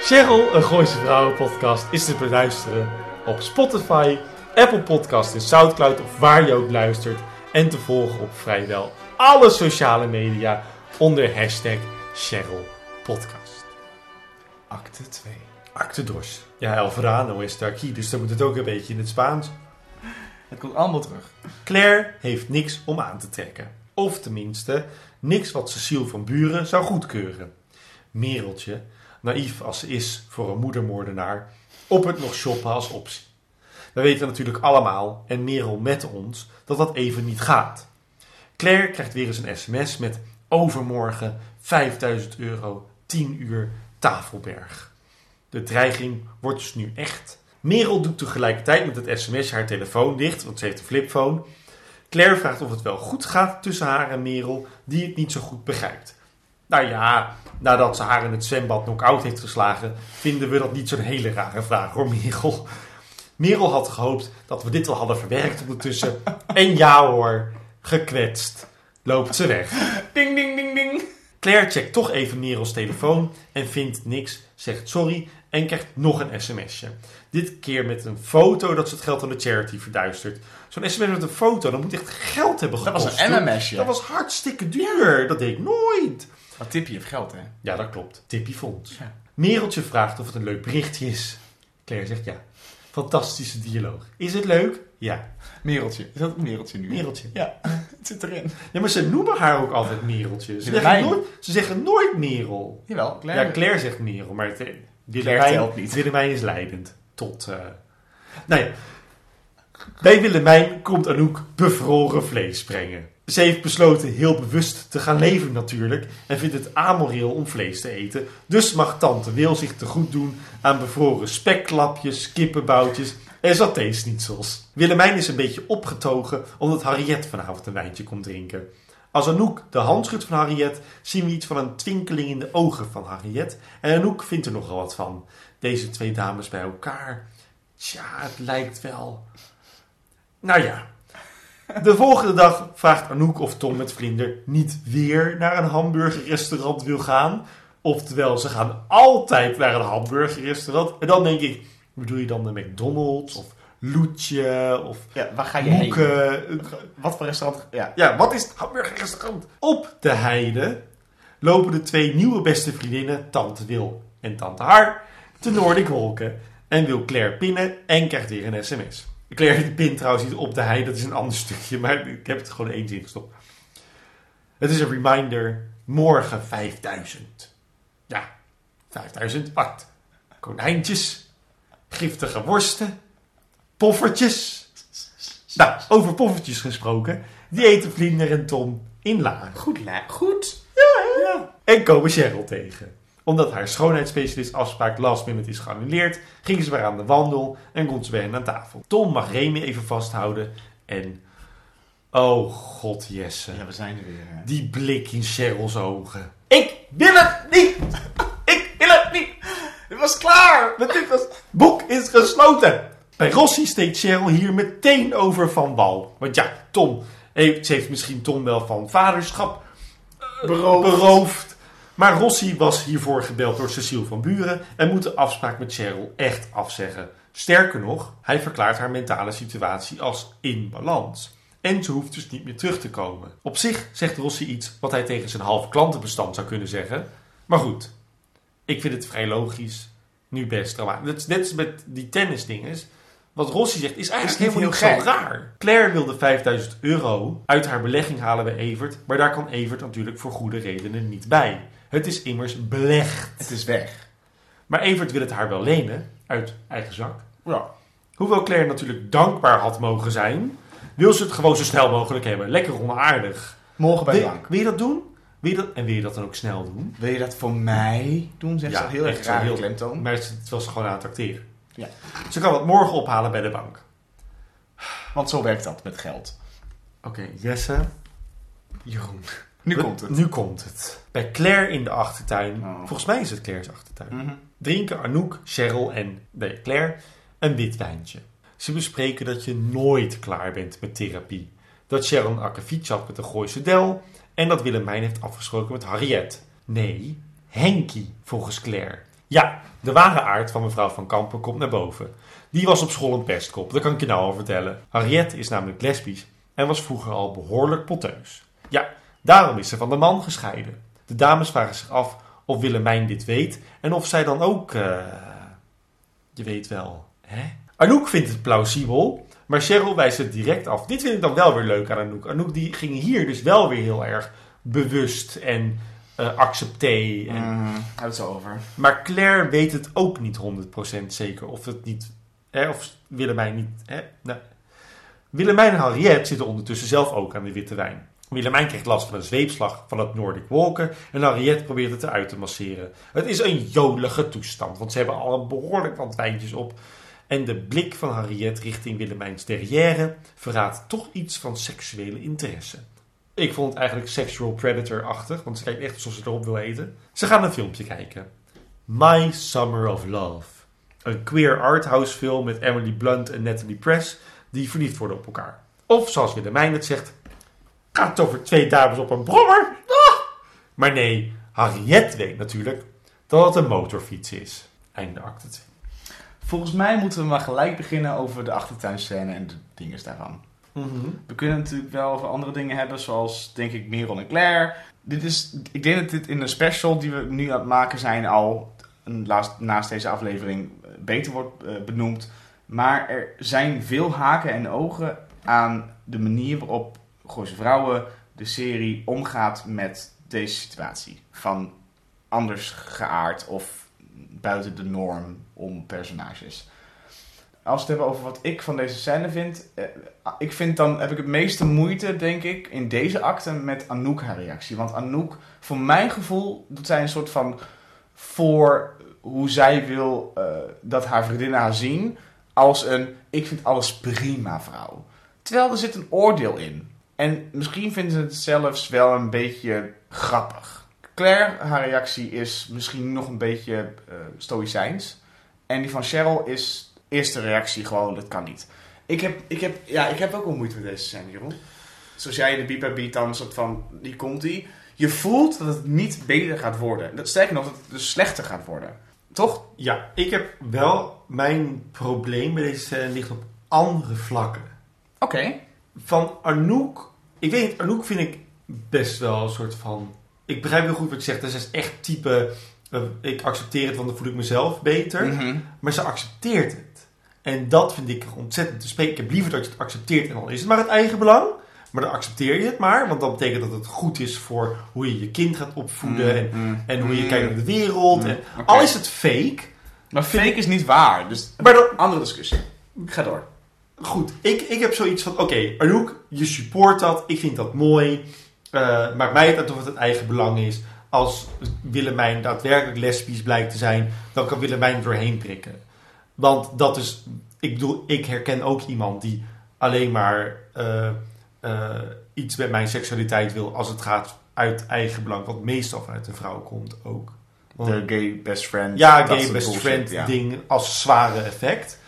S1: Cheryl, een Gooise Vrouwenpodcast, is te beluisteren op Spotify, Apple Podcast en Soundcloud of waar je ook luistert. En te volgen op vrijwel alle sociale media onder hashtag Cheryl Podcast.
S2: Acte 2.
S1: Acte dos. Ja, El Verano is daar key, dus dan moet het ook een beetje in het Spaans.
S2: Het komt allemaal terug.
S1: Claire heeft niks om aan te trekken. Of tenminste, niks wat Cecile van Buren zou goedkeuren. Mereltje, naïef als ze is voor een moedermoordenaar, op het nog shoppen als optie. We weten natuurlijk allemaal, en Merel met ons, dat dat even niet gaat. Claire krijgt weer eens een sms met overmorgen 5000 euro, 10 uur, Tafelberg. De dreiging wordt dus nu echt. Merel doet tegelijkertijd met het sms haar telefoon dicht, want ze heeft een flipphone. Claire vraagt of het wel goed gaat tussen haar en Merel, die het niet zo goed begrijpt. Nou ja, nadat ze haar in het zwembad knock-out heeft geslagen, vinden we dat niet zo'n hele rare vraag hoor, Merel. Merel had gehoopt dat we dit al hadden verwerkt ondertussen. En ja hoor, gekwetst, loopt ze weg.
S2: Ding, ding, ding, ding.
S1: Claire checkt toch even Merels telefoon en vindt niks, zegt sorry en krijgt nog een sms'je. Dit keer met een foto dat ze het geld aan de charity verduistert. Zo'n sms met een foto, dat moet echt geld hebben
S2: Dat
S1: gekost.
S2: was een. MMS'je.
S1: Dat was hartstikke duur. Dat deed ik nooit.
S2: Maar Tippie heeft geld, hè?
S1: Ja, dat klopt. Tippie Fonds.
S2: Ja.
S1: Mereltje vraagt of het een leuk berichtje is. Claire zegt ja. Fantastische dialoog. Is het leuk? Ja.
S2: Mereltje. Is dat mereltje nu?
S1: Mereltje.
S2: Ja, het zit erin.
S1: Ja, maar ze noemen haar ook altijd Mereltje. Ze, zeggen nooit, ze zeggen nooit Merel.
S2: Jawel, Claire.
S1: Ja, Claire zegt Merel, maar het, Willemijn,
S2: telt niet.
S1: Willemijn is leidend. Tot, eh nou ja. Bij Willemijn komt Anouk bevroren vlees brengen. Ze heeft besloten heel bewust te gaan leven natuurlijk en vindt het amoreel om vlees te eten. Dus mag tante Wil zich te goed doen aan bevroren spekklapjes, kippenboutjes en satéschnitzels. Willemijn is een beetje opgetogen omdat Harriet vanavond een wijntje komt drinken. Als Anouk de hand schudt van Harriet, zien we iets van een twinkeling in de ogen van Harriet. En Anouk vindt er nogal wat van. Deze twee dames bij elkaar. Tja, het lijkt wel. Nou ja. De volgende dag vraagt Anouk of Tom met Vlinder niet weer naar een hamburgerrestaurant wil gaan. Oftewel, ze gaan altijd naar een hamburgerrestaurant. En dan denk ik, bedoel je dan de McDonald's of Loetje of
S2: Ja, waar ga je heen? Wat voor restaurant? Ja.
S1: Ja, wat is het hamburgerrestaurant? Op de heide lopen de twee nieuwe beste vriendinnen, Tante Wil en Tante Haar, te Noordikwolken. En wil Claire pinnen en krijgt weer een sms. Claire pint trouwens niet op de heide, dat is een ander stukje, maar ik heb het gewoon eens ingestopt. Het is een reminder, morgen 5000. Ja, 5000 wat? Konijntjes, giftige worsten, poffertjes. Nou, over poffertjes gesproken. Die eten Vlinder en Tom in Laag.
S2: Goed, la- goed.
S1: Ja. En komen Cheryl tegen. Omdat haar schoonheidsspecialist afspraak last minute is geannuleerd, gingen ze weer aan de wandel en komt ze bij hen aan tafel. Tom mag Remy even vasthouden en... Oh god, Jesse.
S2: Ja, we zijn er weer. hè.
S1: Die blik in Cheryl's ogen. Ik wil het niet! Ik wil het niet!
S2: Het was klaar!
S1: Het was- boek is gesloten. Bij Rossi steekt Cheryl hier meteen over van wal. Want ja, Tom heeft, ze heeft misschien Tom wel van vaderschap eh,
S2: Beroofd.
S1: beroofd. Maar Rossi was hiervoor gebeld door Cecile van Buren en moet de afspraak met Cheryl echt afzeggen. Sterker nog, hij verklaart haar mentale situatie als in balans. En ze hoeft dus niet meer terug te komen. Op zich zegt Rossi iets wat hij tegen zijn halve klantenbestand zou kunnen zeggen. Maar goed, ik vind het vrij logisch. Nu best dramatisch. Dat is net als met die tennisdinges. Wat Rossi zegt is eigenlijk helemaal niet
S2: heel
S1: zo raar. Claire wilde 5000 euro uit haar belegging halen bij Evert. Maar daar kan Evert natuurlijk voor goede redenen niet bij. Het is immers belegd.
S2: Het is weg.
S1: Maar Evert wil het haar wel lenen, uit eigen zak.
S2: Ja.
S1: Hoewel Claire natuurlijk dankbaar had mogen zijn, wil ze het gewoon zo snel mogelijk hebben. Lekker onaardig.
S2: Morgen bij de bank.
S1: wil je dat doen? Wil je dat, en wil je dat dan ook snel doen?
S2: Wil je dat voor mij doen? Zegt ze heel erg raar
S1: heel-
S2: klemtoon.
S1: Maar het het was gewoon aan het acteren.
S2: Ja.
S1: Ze kan het morgen ophalen bij de bank.
S2: Want zo werkt dat met geld.
S1: Oké, Jesse. Jeroen.
S2: Nu
S1: We-
S2: komt het.
S1: Nu komt het. Bij Claire in de achtertuin,
S2: Oh.
S1: volgens mij is het Claire's achtertuin,
S2: Mhm.
S1: drinken Anouk, Cheryl en nee, Claire een wit wijntje. Ze bespreken dat je nooit klaar bent met therapie. Dat Cheryl een akkefietje had met de Gooise Del en dat Willemijn heeft afgesproken met Harriet. Nee, Henkie, volgens Claire. Ja, de ware aard van mevrouw van Kampen komt naar boven. Die was op school een pestkop, dat kan ik je nou al vertellen. Harriet is namelijk lesbisch en was vroeger al behoorlijk poteus. Ja, daarom is ze van de man gescheiden. De dames vragen zich af of Willemijn dit weet en of zij dan ook, eh, je weet wel, hè? Anouk vindt het plausibel Maar Cheryl wijst het direct af. Dit vind ik dan wel weer leuk aan Anouk. Anouk die ging hier dus wel weer heel erg bewust en eh accepté. En,
S2: Mm, het zo over.
S1: Maar Claire weet het ook niet 100% zeker. Of het niet. Hè, of Willemijn niet. Hè, nou. Willemijn en Harriet zitten ondertussen zelf ook aan de witte wijn. Willemijn krijgt last van een zweepslag van het Nordic Walken. En Harriet probeert het eruit te masseren. Het is een jolige toestand. Want ze hebben al een behoorlijk wat wijntjes op. En de blik van Harriet richting Willemijns derrière verraadt toch iets van seksuele interesse. Ik vond het eigenlijk sexual predator-achtig, want ze kijkt echt alsof ze erop wil eten. Ze gaan een filmpje kijken. My Summer of Love. Een queer arthouse film met Emily Blunt en Natalie Press die verliefd worden op elkaar. Of zoals Willemijn het zegt, gaat het over twee dames op een brommer? Ah! Maar nee, Harriet weet natuurlijk dat het een motorfiets is. Einde acte 2.
S2: Volgens mij moeten we maar gelijk beginnen over de achtertuinscène en de dingen daarvan. We kunnen natuurlijk wel over andere dingen hebben, zoals denk ik Merel en Claire. Dit is, ik denk dat dit in de special die we nu aan het maken zijn al laatst, naast deze aflevering eh, beter wordt eh, benoemd. Maar er zijn veel haken en ogen aan de manier waarop Gooise Vrouwen de serie omgaat met deze situatie. Van anders geaard of buiten de norm om personages. Als we het hebben over wat ik van deze scène vind. eh, ik vind dan heb ik het meeste moeite, denk ik, in deze acte met Anouk haar reactie. Want Anouk, voor mijn gevoel, doet zij een soort van voor hoe zij wil eh, dat haar vriendinnen haar zien. Als een, ik vind alles prima vrouw. Terwijl er zit een oordeel in. En misschien vinden ze het zelfs wel een beetje grappig. Claire, haar reactie is misschien nog een beetje eh stoïcijns. En die van Cheryl is eerste reactie gewoon, dat kan niet. Ik heb, ik heb, ja, ik heb ook wel moeite met deze scène, Jeroen. Zoals jij de beat beat dan een soort van, die komt die. Je voelt dat het niet beter gaat worden. Dat, sterker nog, dat het dus slechter gaat worden. Toch?
S1: Ja, ik heb wel mijn probleem bij deze scène ligt op andere vlakken.
S2: Oké.
S1: Van Anouk, ik weet niet, Anouk vind ik best wel een soort van. Ik begrijp heel goed wat je zegt. Dat is echt type. eh, ik accepteer het, want dan voel ik mezelf beter.
S2: Mhm.
S1: Maar ze accepteert het. En dat vind ik ontzettend te spreken. Ik heb liever dat je het accepteert en dan is het maar het eigen belang. Maar dan accepteer je het maar. Want dat betekent dat het goed is voor hoe je je kind gaat opvoeden. En,
S2: Mhm.
S1: en hoe je
S2: Mhm.
S1: kijkt naar de wereld. En al is het fake.
S2: Maar fake is niet waar. Dus
S1: Maar
S2: andere discussie. Ga door.
S1: Goed, ik, ik heb zoiets van: oké, Anouk, je support dat. Ik vind dat mooi. Eh maakt mij het uit of het het eigen belang is. Als Willemijn daadwerkelijk lesbisch blijkt te zijn, dan kan Willemijn er doorheen prikken. Want dat is, ik bedoel, ik herken ook iemand die alleen maar eh, eh, iets met mijn seksualiteit wil als het gaat uit eigen belang. Wat meestal vanuit een vrouw komt ook. Want-
S2: De gay best friend.
S1: ja, gay best
S2: bullshit,
S1: friend
S2: ja.
S1: ding als zware effect.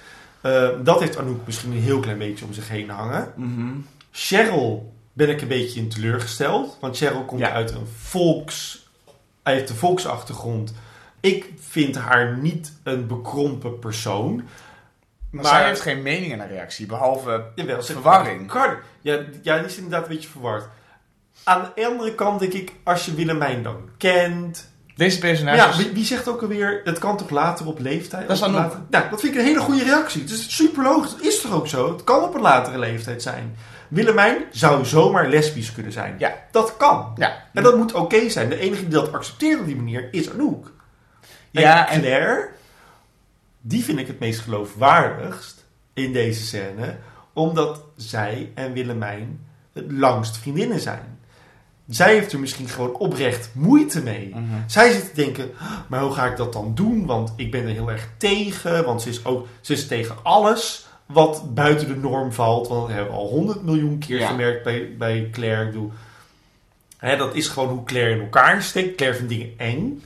S1: Eh, dat heeft Anouk misschien een heel klein beetje om zich heen hangen.
S2: Mhm.
S1: Cheryl ben ik een beetje in teleurgesteld. Want Cheryl komt
S2: Ja.
S1: uit een volks... Hij heeft de volksachtergrond. Ik vind haar niet een bekrompen persoon.
S2: Maar, zij heeft geen mening in haar reactie, behalve...
S1: Jawel,
S2: Verwarring.
S1: Ja, ja, die is inderdaad een beetje verward. Aan de andere kant denk ik, als je Willemijn dan kent...
S2: Deze personages...
S1: ja, wie, wie zegt ook alweer, het kan toch later op leeftijd?
S2: Dat is
S1: Op
S2: Anouk.
S1: later- Nou, dat vind ik een hele goede reactie. Het is super logisch. Dat is toch ook zo? Het kan op een latere leeftijd zijn. Willemijn zou zomaar lesbisch kunnen zijn.
S2: Ja.
S1: Dat kan.
S2: Ja.
S1: En dat moet oké zijn. De enige die dat accepteert op die manier is Anouk. En
S2: Ja, en-
S1: Claire, die vind ik het meest geloofwaardigst in deze scène. Omdat zij en Willemijn het langst vriendinnen zijn. Zij heeft er misschien gewoon oprecht moeite mee.
S2: Mhm.
S1: Zij zit te denken, maar hoe ga ik dat dan doen? Want ik ben er heel erg tegen. Want ze is ook ze is tegen alles wat buiten de norm valt. Want dat hebben we al honderd miljoen keer
S2: Ja.
S1: gemerkt bij, bij Claire. Ik bedoel, hè, dat is gewoon hoe Claire in elkaar steekt. Claire vindt dingen eng.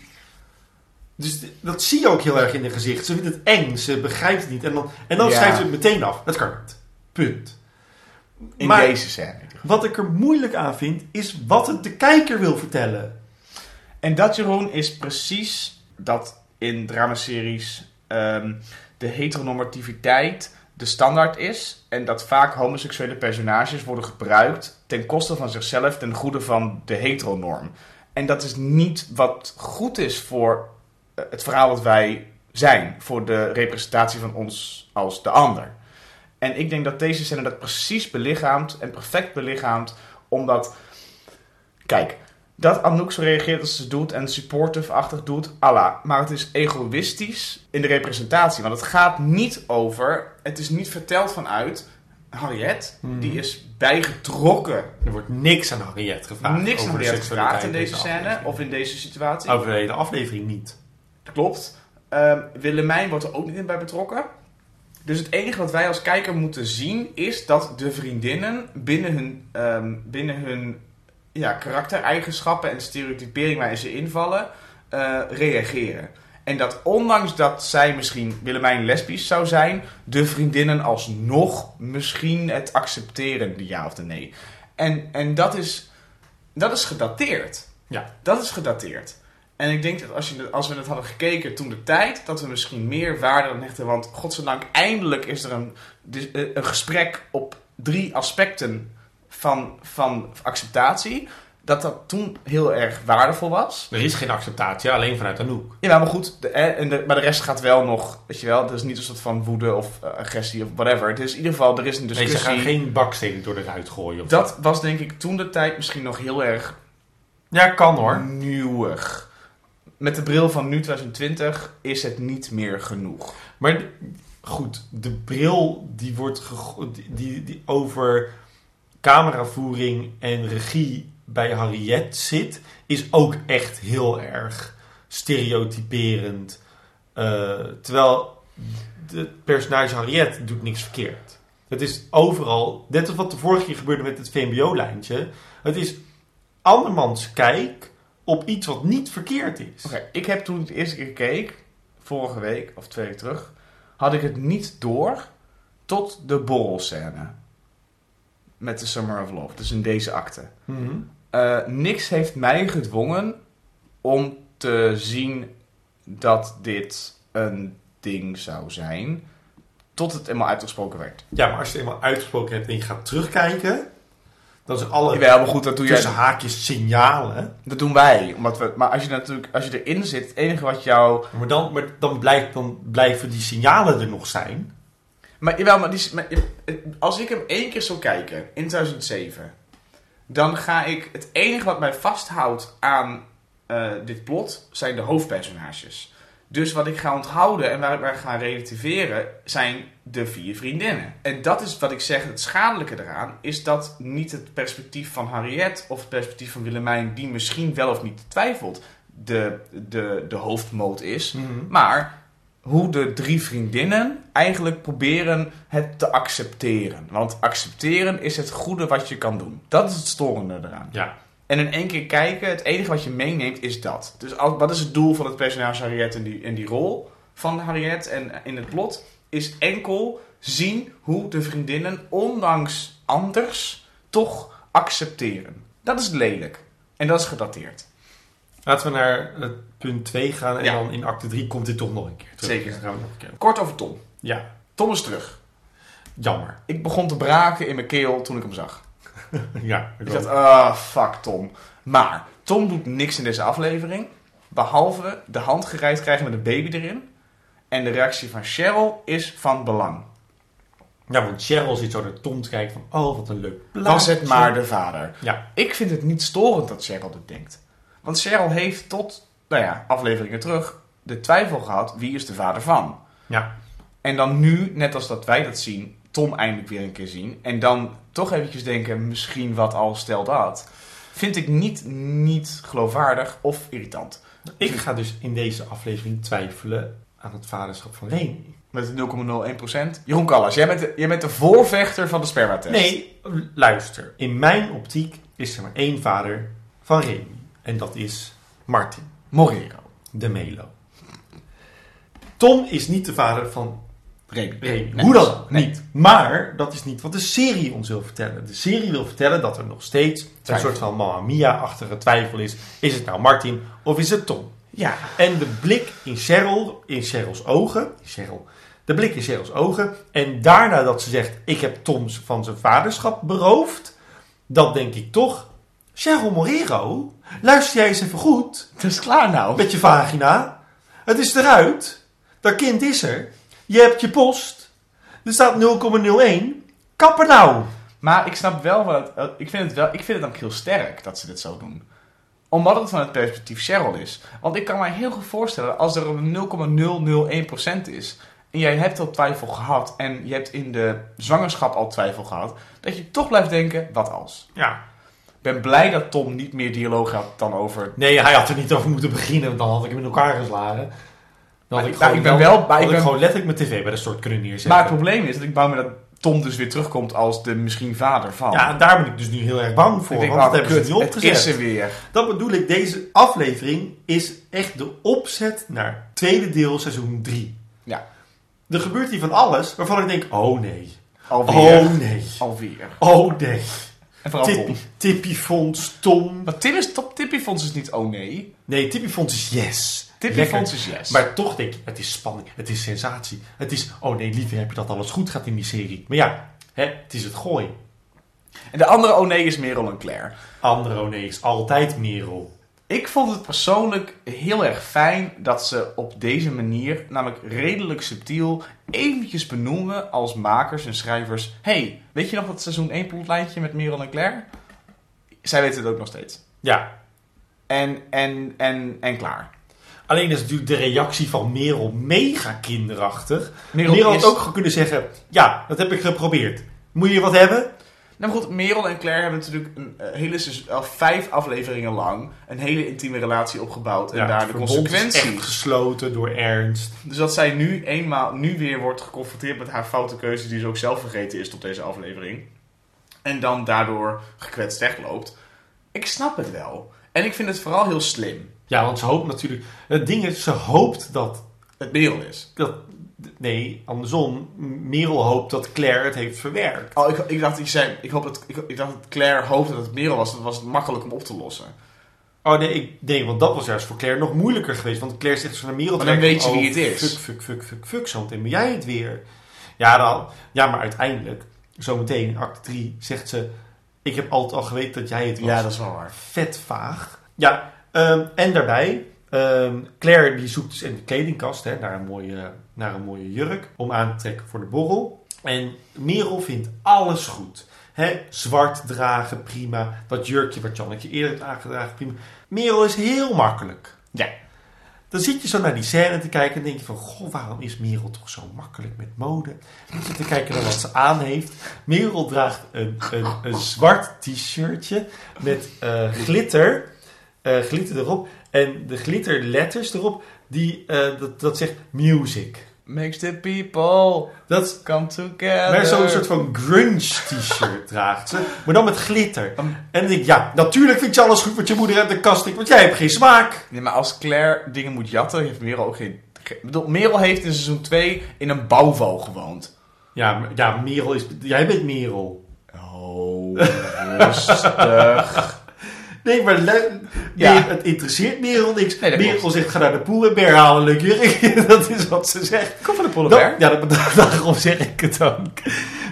S1: Dus dat zie je ook heel erg in haar gezicht. Ze vindt het eng, ze begrijpt het niet. En dan, en dan
S2: Ja.
S1: schrijft ze het meteen af. Dat kan niet. Punt.
S2: In
S1: Maar-
S2: deze scène.
S1: Wat ik er moeilijk aan vind, is wat het de kijker wil vertellen.
S2: En dat, Jeroen, is precies dat in dramaseries ehm, de heteronormativiteit de standaard is. En dat vaak homoseksuele personages worden gebruikt ten koste van zichzelf, ten goede van de heteronorm. En dat is niet wat goed is voor eh, het verhaal wat wij zijn. Voor de representatie van ons als de ander. En ik denk dat deze scène dat precies belichaamt en perfect belichaamt. Omdat, kijk, dat Anouk zo reageert als ze doet en supportive-achtig doet, Allah. Maar het is egoïstisch in de representatie. Want het gaat niet over, het is niet verteld vanuit Harriet.
S1: Mhm.
S2: Die is bijgetrokken.
S1: Er wordt niks aan Harriet gevraagd.
S2: Niks
S1: over
S2: aan Harriet gevraagd in deze scène of in deze situatie.
S1: Over de hele aflevering niet.
S2: Klopt. Ehm, Willemijn wordt er ook niet in bij betrokken. Dus het enige wat wij als kijker moeten zien is dat de vriendinnen binnen hun, ehm, binnen hun ja, karaktereigenschappen en stereotypering waarin ze invallen, eh, reageren. En dat ondanks dat zij misschien Willemijn lesbisch zou zijn, de vriendinnen alsnog misschien het accepteren, de ja of de nee. En, en dat, is, dat is gedateerd.
S1: Ja.
S2: Dat is gedateerd. En ik denk dat als, je, als we het hadden gekeken toen de tijd, dat we misschien meer waarde aan hechten. Want godzijdank, eindelijk is er een, eh, een gesprek op drie aspecten van, van acceptatie. Dat dat toen heel erg waardevol was.
S1: Er is geen acceptatie, alleen vanuit Anouk.
S2: Ja, maar goed, de, eh, en de, maar de rest gaat wel nog, weet je wel, het is niet een soort van woede of eh, agressie of whatever. Het is in ieder geval, er is een
S1: Nee,
S2: discussie.
S1: ze gaan geen bakstenen door de ruit gooien. Of
S2: Dat was denk ik toen de tijd misschien nog heel erg
S1: Ja, kan hoor.
S2: nieuwig. Met de bril van nu 2020 is het niet meer genoeg.
S1: Maar goed, de bril die wordt die, die over cameravoering en regie bij Harriet zit, is ook echt heel erg stereotyperend. Eh, terwijl het personage Harriet doet niks verkeerd. Het is overal, net als wat de vorige keer gebeurde met het VMBO-lijntje, het is andermans kijk op iets wat niet verkeerd is.
S2: Oké, ik heb toen de eerste keer keek, vorige week of twee weken terug, had ik het niet door tot de borrelscène. Met de Summer of Love, dus in deze acte.
S1: Mhm.
S2: Eh, niks heeft mij gedwongen om te zien dat dit een ding zou zijn. Tot het helemaal uitgesproken werd.
S1: Ja, maar als je het eenmaal uitgesproken hebt en je gaat terugkijken, dan zijn alle
S2: Jawel, maar goed, dat doe jij.
S1: tussen haakjes signalen.
S2: Dat doen wij. Omdat we, maar als je natuurlijk, als je erin zit, het enige wat jou.
S1: Maar dan, maar dan, blijkt, dan blijven die signalen er nog zijn.
S2: Maar, jawel, maar, die, maar als ik hem één keer zou kijken in 2007, dan ga ik. Het enige wat mij vasthoudt aan eh, dit plot zijn de hoofdpersonages. Dus wat ik ga onthouden en waar ik waar ga relativeren zijn de vier vriendinnen. En dat is wat ik zeg, het schadelijke eraan, is dat niet het perspectief van Harriet of het perspectief van Willemijn, die misschien wel of niet twijfelt, de, de, de hoofdmoot is. Maar hoe de drie vriendinnen eigenlijk proberen het te accepteren. Want accepteren is het goede wat je kan doen. Dat is het storende eraan.
S1: Ja.
S2: En in één keer kijken, het enige wat je meeneemt is dat. Dus al- wat is het doel van het personage Harriet in die, in die rol van Harriet en in het plot? Is enkel zien hoe de vriendinnen, ondanks anders, toch accepteren. Dat is lelijk. En dat is gedateerd.
S1: Laten we naar het punt 2 gaan en
S2: Ja.
S1: dan in acte 3 komt dit toch nog een keer terug.
S2: Zeker.
S1: Dus gaan we nog een keer.
S2: Kort over Tom.
S1: Ja,
S2: Tom is terug.
S1: jammer.
S2: Ik begon te braken in mijn keel toen ik hem zag.
S1: ja, ik
S2: Ik dacht, ah, fuck Tom. Maar Tom doet niks in deze aflevering. Behalve de hand gereikt krijgen met een baby erin. En de reactie van Cheryl is van belang.
S1: ja, want Cheryl zit zo naar Tom te kijken van, oh, wat een leuk plaatje.
S2: Was het maar de vader.
S1: Ja,
S2: Ik vind het niet storend dat Cheryl dit denkt. Want Cheryl heeft tot, nou ja, afleveringen terug de twijfel gehad, wie is de vader van?
S1: ja.
S2: En dan nu, net als dat wij dat zien, Tom eindelijk weer een keer zien. En dan toch eventjes denken, misschien wat al stel dat. Vind ik niet, niet geloofwaardig of irritant.
S1: Ik ga dus in deze aflevering twijfelen aan het vaderschap van Remy.
S2: Met 0,01%. Jeroen Callas, jij bent, de, jij bent de voorvechter van de spermatest.
S1: Nee, luister. In mijn optiek is er maar één vader van Remy. En dat is Martin
S2: Morero.
S1: de Melo. Tom is niet de vader van
S2: Remy.
S1: Remy.
S2: Nee.
S1: Hoe dan
S2: Nee.
S1: niet. Maar dat is niet wat de serie ons wil vertellen. De serie wil vertellen dat er nog steeds een soort van Mamma Mia-achtige twijfel is. Is het nou Martin of is het Tom?
S2: Ja.
S1: En de blik in Cheryl, in Cheryl's ogen, Cheryl, de blik in Cheryl's ogen. En daarna dat ze zegt, ik heb Tom van zijn vaderschap beroofd. Dan denk ik toch, Cheryl Morero, luister jij eens even goed
S2: Het is klaar nou.
S1: met je vagina. Het is eruit. Dat kind is er. Je hebt je post. Er staat 0,01. Kappen nou.
S2: Maar ik snap wel wat. het- Ik vind het wel. Ik vind het ook heel sterk dat ze dit zo doen. Omdat het van het perspectief Cheryl is. Want ik kan mij heel goed voorstellen als er een 0,001% is. En jij hebt al twijfel gehad. En je hebt in de zwangerschap al twijfel gehad. Dat je toch blijft denken: wat als?
S1: Ja.
S2: Ik ben blij dat Tom niet meer dialoog had dan over.
S1: Nee, hij had er niet over moeten beginnen. want Dan had ik hem in elkaar geslagen.
S2: Maar
S1: ik,
S2: nou, ik ben
S1: wel-
S2: maar ik
S1: ik
S2: ben-
S1: gewoon letterlijk mijn tv bij de stort kunnen neerzetten.
S2: Maar het probleem is dat ik bang ben dat Tom dus weer terugkomt als de misschien vader van.
S1: Ja, en daar ben ik dus nu heel erg bang voor.
S2: ik denk,
S1: want dat
S2: oh,
S1: hebben
S2: kut,
S1: ze niet opgezet.
S2: is er weer.
S1: Dat bedoel ik, deze aflevering is echt de opzet naar tweede deel seizoen 3.
S2: Ja.
S1: Er gebeurt hier van alles waarvan ik denk, oh nee.
S2: Alweer.
S1: Oh nee.
S2: Alweer.
S1: Oh nee.
S2: En vooral Tom.
S1: Tippy, Tippyfonds, Tom.
S2: Maar Tim is top. Tippyfonds is niet oh nee.
S1: Nee, Tippyfonds is yes.
S2: Tippyfonds
S1: Lekker.
S2: is yes.
S1: Maar toch denk ik, het is spanning, het is sensatie. Het is, oh nee, liever heb je dat alles goed gaat in die serie. Maar ja, hè, het is het gooi.
S2: En de andere oh nee is Merel en Claire.
S1: Andere oh nee is altijd Merel.
S2: Ik vond het persoonlijk heel erg fijn dat ze op deze manier, namelijk redelijk subtiel, eventjes benoemen als makers en schrijvers. hey, weet je nog dat seizoen 1 plotlijntje met Merel en Claire? Zij weten het ook nog steeds.
S1: Ja,
S2: En, en, en, en klaar.
S1: alleen is natuurlijk de reactie van Merel mega kinderachtig.
S2: Merel,
S1: Merel,
S2: is...
S1: had ook kunnen zeggen, ja, dat heb ik geprobeerd. Moet je wat hebben?
S2: Nou maar goed, Merel en Claire hebben natuurlijk een eh, hele al vijf afleveringen lang een hele intieme relatie opgebouwd. En
S1: Ja,
S2: daar de
S1: echt gesloten door Ernst.
S2: Dus dat zij nu eenmaal, nu weer wordt geconfronteerd met haar foute keuzes die ze ook zelf vergeten is tot deze aflevering. En dan daardoor gekwetst wegloopt. Ik snap het wel. En ik vind het vooral heel slim.
S1: Ja, want ze hoopt natuurlijk... Het ding is, ze hoopt dat...
S2: Het Merel is.
S1: dat nee, andersom. Merel hoopt dat Claire het heeft verwerkt.
S2: Oh, ik, ik dacht dat je zei, ik, hoop dat, ik, ik dacht dat Claire hoopte dat het Merel was. Dat was het makkelijk om op te lossen.
S1: Oh nee, ik, nee, want dat was juist voor Claire nog moeilijker geweest. Want Claire zegt zo naar Merel...
S2: Maar dan weet je wie
S1: oh,
S2: het is.
S1: Fuck, fuck, fuck, fuck, fuck, zometeen ben jij het weer. Ja, dan, ja, maar uiteindelijk, zometeen in acte 3, zegt ze... Ik heb altijd al geweten dat jij het was.
S2: Ja, dat is wel waar.
S1: vet vaag. Ja, ehm, en daarbij, ehm, Claire die zoekt dus in de kledingkast hè, naar, een mooie, naar een mooie jurk om aan te trekken voor de borrel. En Merel vindt alles goed. Hè, zwart dragen, prima. Dat jurkje wat Janneke eerder heeft aangedragen, prima. Merel is heel makkelijk.
S2: Ja.
S1: Dan zit je zo naar die scène te kijken en denk je van... Goh, waarom is Merel toch zo makkelijk met mode? Je zit te kijken naar wat ze aan heeft. Merel draagt een, een, een zwart t-shirtje met eh, glitter. eh, glitter erop. En de glitterletters erop, die, eh, dat, dat zegt music.
S2: Makes the people
S1: Dat
S2: come together.
S1: maar zo'n soort van grunge t-shirt draagt ze. Maar dan met glitter.
S2: Um,
S1: En dan denk ik, ja, natuurlijk vind je alles goed wat je moeder uit de kast. Want jij hebt geen smaak.
S2: Nee, maar als Claire dingen moet jatten, heeft Merel ook geen... ge- Ik bedoel, Merel heeft in seizoen 2 in een bouwval gewoond.
S1: Ja, ja Merel is... Jij bent Merel.
S2: Oh, rustig.
S1: Nee, maar le-
S2: Ja.
S1: nee, het interesseert Merel niks.
S2: Nee,
S1: Merel
S2: klopt.
S1: zegt, ga naar de pool en Ber halen leuk jurk. dat is wat ze zegt.
S2: Kom van de Polleberg.
S1: ja, dat, daarom zeg ik het ook.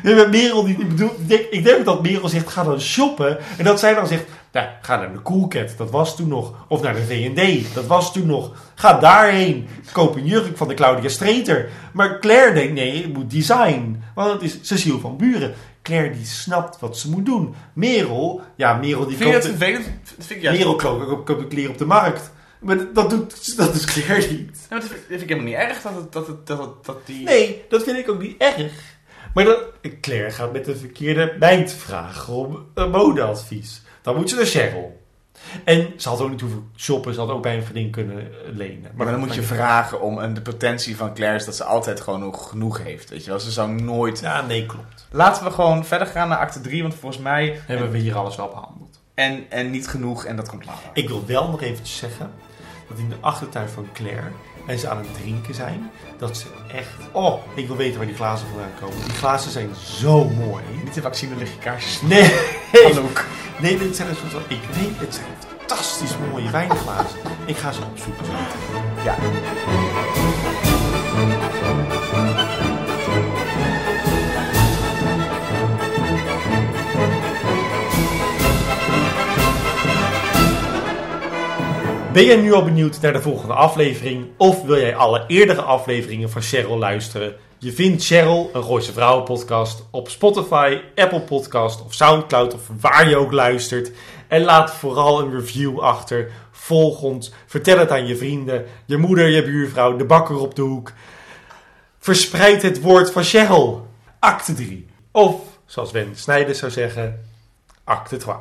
S1: Nee, maar Merel, die, ik, bedoel, ik, denk, ik denk dat Merel zegt, ga dan shoppen. En dat zij dan zegt, nou, ga naar de Coolcat, dat was toen nog. Of naar de V&D, dat was toen nog. Ga daarheen, koop een jurk van de Claudia Streeter. Maar Claire denkt, nee, het moet design. Want het is Cecile van Buren. Claire die snapt wat ze moet doen. Merel, ja, Merel die
S2: Vind je
S1: koopt...
S2: dat vervelend? Dat vind ik.
S1: Merel koopt koopt- koopt kleren op de markt. Maar dat doet, dat doet Claire niet.
S2: Dat vind, dat vind ik helemaal niet erg dat, het, dat, het, dat, het, dat die...
S1: Nee, dat vind ik ook niet erg. Maar dat, Claire gaat met de verkeerde meid vragen om een modeadvies. Dan moet ze naar Cheryl. En ze had ook niet hoeven shoppen. Ze had ook bij een vriendin kunnen eh, lenen.
S2: Maar dan moet je vragen om... En de potentie van Claire is dat ze altijd gewoon nog genoeg heeft. Weet je wel? Ze zou nooit...
S1: Ja, nee, klopt.
S2: Laten we gewoon verder gaan naar acte 3. Want volgens mij...
S1: Hebben we hier alles wel behandeld.
S2: En, en niet genoeg. En dat komt later.
S1: Ik wil wel nog eventjes zeggen dat in de achtertuin van Claire en ze aan het drinken zijn, dat ze echt... Oh, ik wil weten waar die glazen vandaan komen. Die glazen zijn zo mooi.
S2: Niet de vaccine lig je kaarsjes.
S1: Nee,
S2: Anouk.
S1: nee, dit zijn een soort van... Ik weet, het zijn fantastisch mooie wijnglazen. Ik ga ze opzoeken.
S2: Ja.
S1: Ben jij nu al benieuwd naar de volgende aflevering? Of wil jij alle eerdere afleveringen van Cheryl luisteren? Je vindt Cheryl, een Gooise Vrouwenpodcast, op Spotify, Apple Podcast of Soundcloud of waar je ook luistert. En laat vooral een review achter. Volg ons, vertel het aan je vrienden, je moeder, je buurvrouw, de bakker op de hoek. Verspreid het woord van Cheryl. Acte 3. Of, zoals Wen Snijden zou zeggen, acte 2.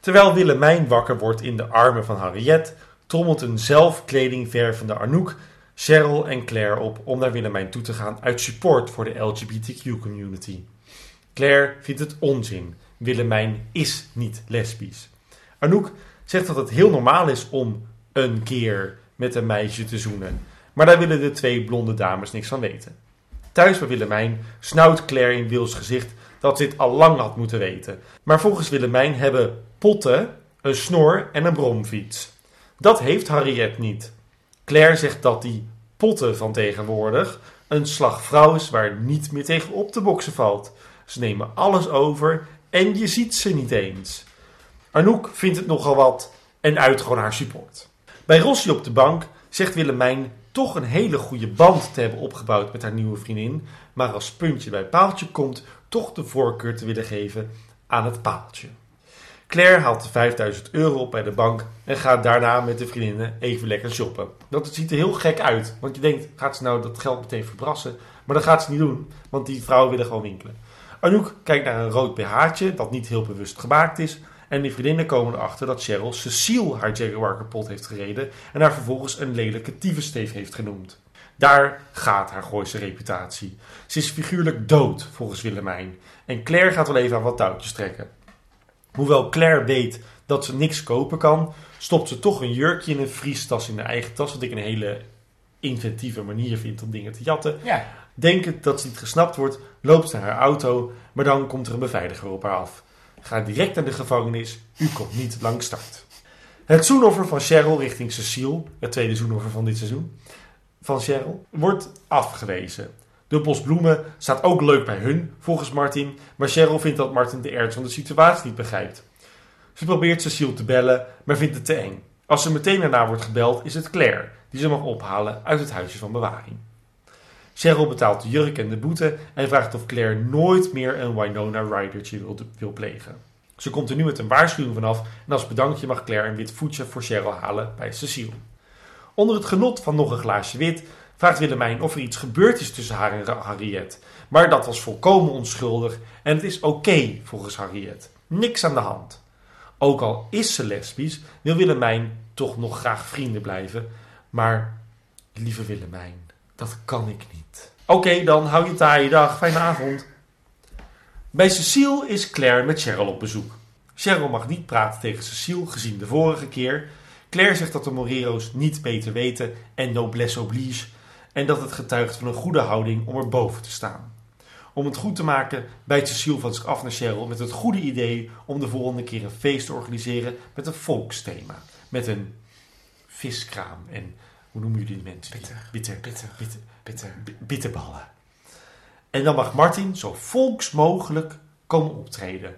S1: Terwijl Willemijn wakker wordt in de armen van Harriet, trommelt een zelfkledingvervende Arnoek Cheryl en Claire op om naar Willemijn toe te gaan uit support voor de LGBTQ-community. Claire vindt het onzin. Willemijn is niet lesbisch. Anouk zegt dat het heel normaal is om een keer met een meisje te zoenen. Maar daar willen de twee blonde dames niks van weten. Thuis bij Willemijn snauwt Claire in Wils gezicht dat ze dit al lang had moeten weten. Maar volgens Willemijn hebben potten een snor en een bromfiets. Dat heeft Harriet niet. Claire zegt dat die potten van tegenwoordig een slag vrouw is waar niet meer tegen op te boksen valt. Ze nemen alles over en je ziet ze niet eens. Anouk vindt het nogal wat en uit gewoon haar support. Bij Rossi op de bank zegt Willemijn toch een hele goede band te hebben opgebouwd met haar nieuwe vriendin, maar als puntje bij paaltje komt, toch de voorkeur te willen geven aan het paaltje. Claire haalt de 5000 euro op bij de bank en gaat daarna met de vriendinnen even lekker shoppen. Dat ziet er heel gek uit, want je denkt, gaat ze nou dat geld meteen verbrassen? Maar dat gaat ze niet doen, want die vrouwen willen gewoon winkelen. Anouk kijkt naar een rood BH'tje dat niet heel bewust gemaakt is. En die vriendinnen komen erachter dat Cheryl Cecile haar Jaguar kapot heeft gereden en haar vervolgens een lelijke tyfussteef heeft genoemd. Daar gaat haar Gooise reputatie. Ze is figuurlijk dood, volgens Willemijn. En Claire gaat wel even aan wat touwtjes trekken. Hoewel Claire weet dat ze niks kopen kan, stopt ze toch een jurkje in een vriestas in haar eigen tas. Wat ik een hele inventieve manier vind om dingen te jatten.
S2: Ja.
S1: Denkend dat ze niet gesnapt wordt, loopt ze naar haar auto, maar dan komt er een beveiliger op haar af. Ga direct naar de gevangenis, u komt niet lang start. Het zoenoffer van Cheryl richting Cecile, het tweede zoenoffer van dit seizoen, van Cheryl, wordt afgewezen. De bos bloemen staat ook leuk bij hun, volgens Martin, maar Cheryl vindt dat Martin de ernst van de situatie niet begrijpt. Ze probeert Cecile te bellen, maar vindt het te eng. Als ze meteen daarna wordt gebeld, is het Claire, die ze mag ophalen uit het huisje van bewaring. Cheryl betaalt de jurk en de boete en vraagt of Claire nooit meer een Winona Ridertje wil, wil plegen. Ze komt er nu met een waarschuwing vanaf en als bedankje mag Claire een wit voetje voor Cheryl halen bij Cecile. Onder het genot van nog een glaasje wit vraagt Willemijn of er iets gebeurd is tussen haar en Harriet. Maar dat was volkomen onschuldig en het is oké volgens Harriet. Niks aan de hand. Ook al is ze lesbisch, wil Willemijn toch nog graag vrienden blijven. Maar, lieve Willemijn, dat kan ik niet. Oké, dan hou je taaie dag. Fijne avond. Bij Cecile is Claire met Cheryl op bezoek. Cheryl mag niet praten tegen Cecile, gezien de vorige keer. Claire zegt dat de Morero's niet beter weten en noblesse oblige. En dat het getuigt van een goede houding om erboven te staan. Om het goed te maken bijt Cecile van zich af naar Cheryl met het goede idee om de volgende keer een feest te organiseren met een volksthema. Met een viskraam en hoe noemen jullie die mensen?
S2: Bitter.
S1: Bitter.
S2: Bitter.
S1: Bitter. Bitterballen. En dan mag Martin zo volks mogelijk komen optreden.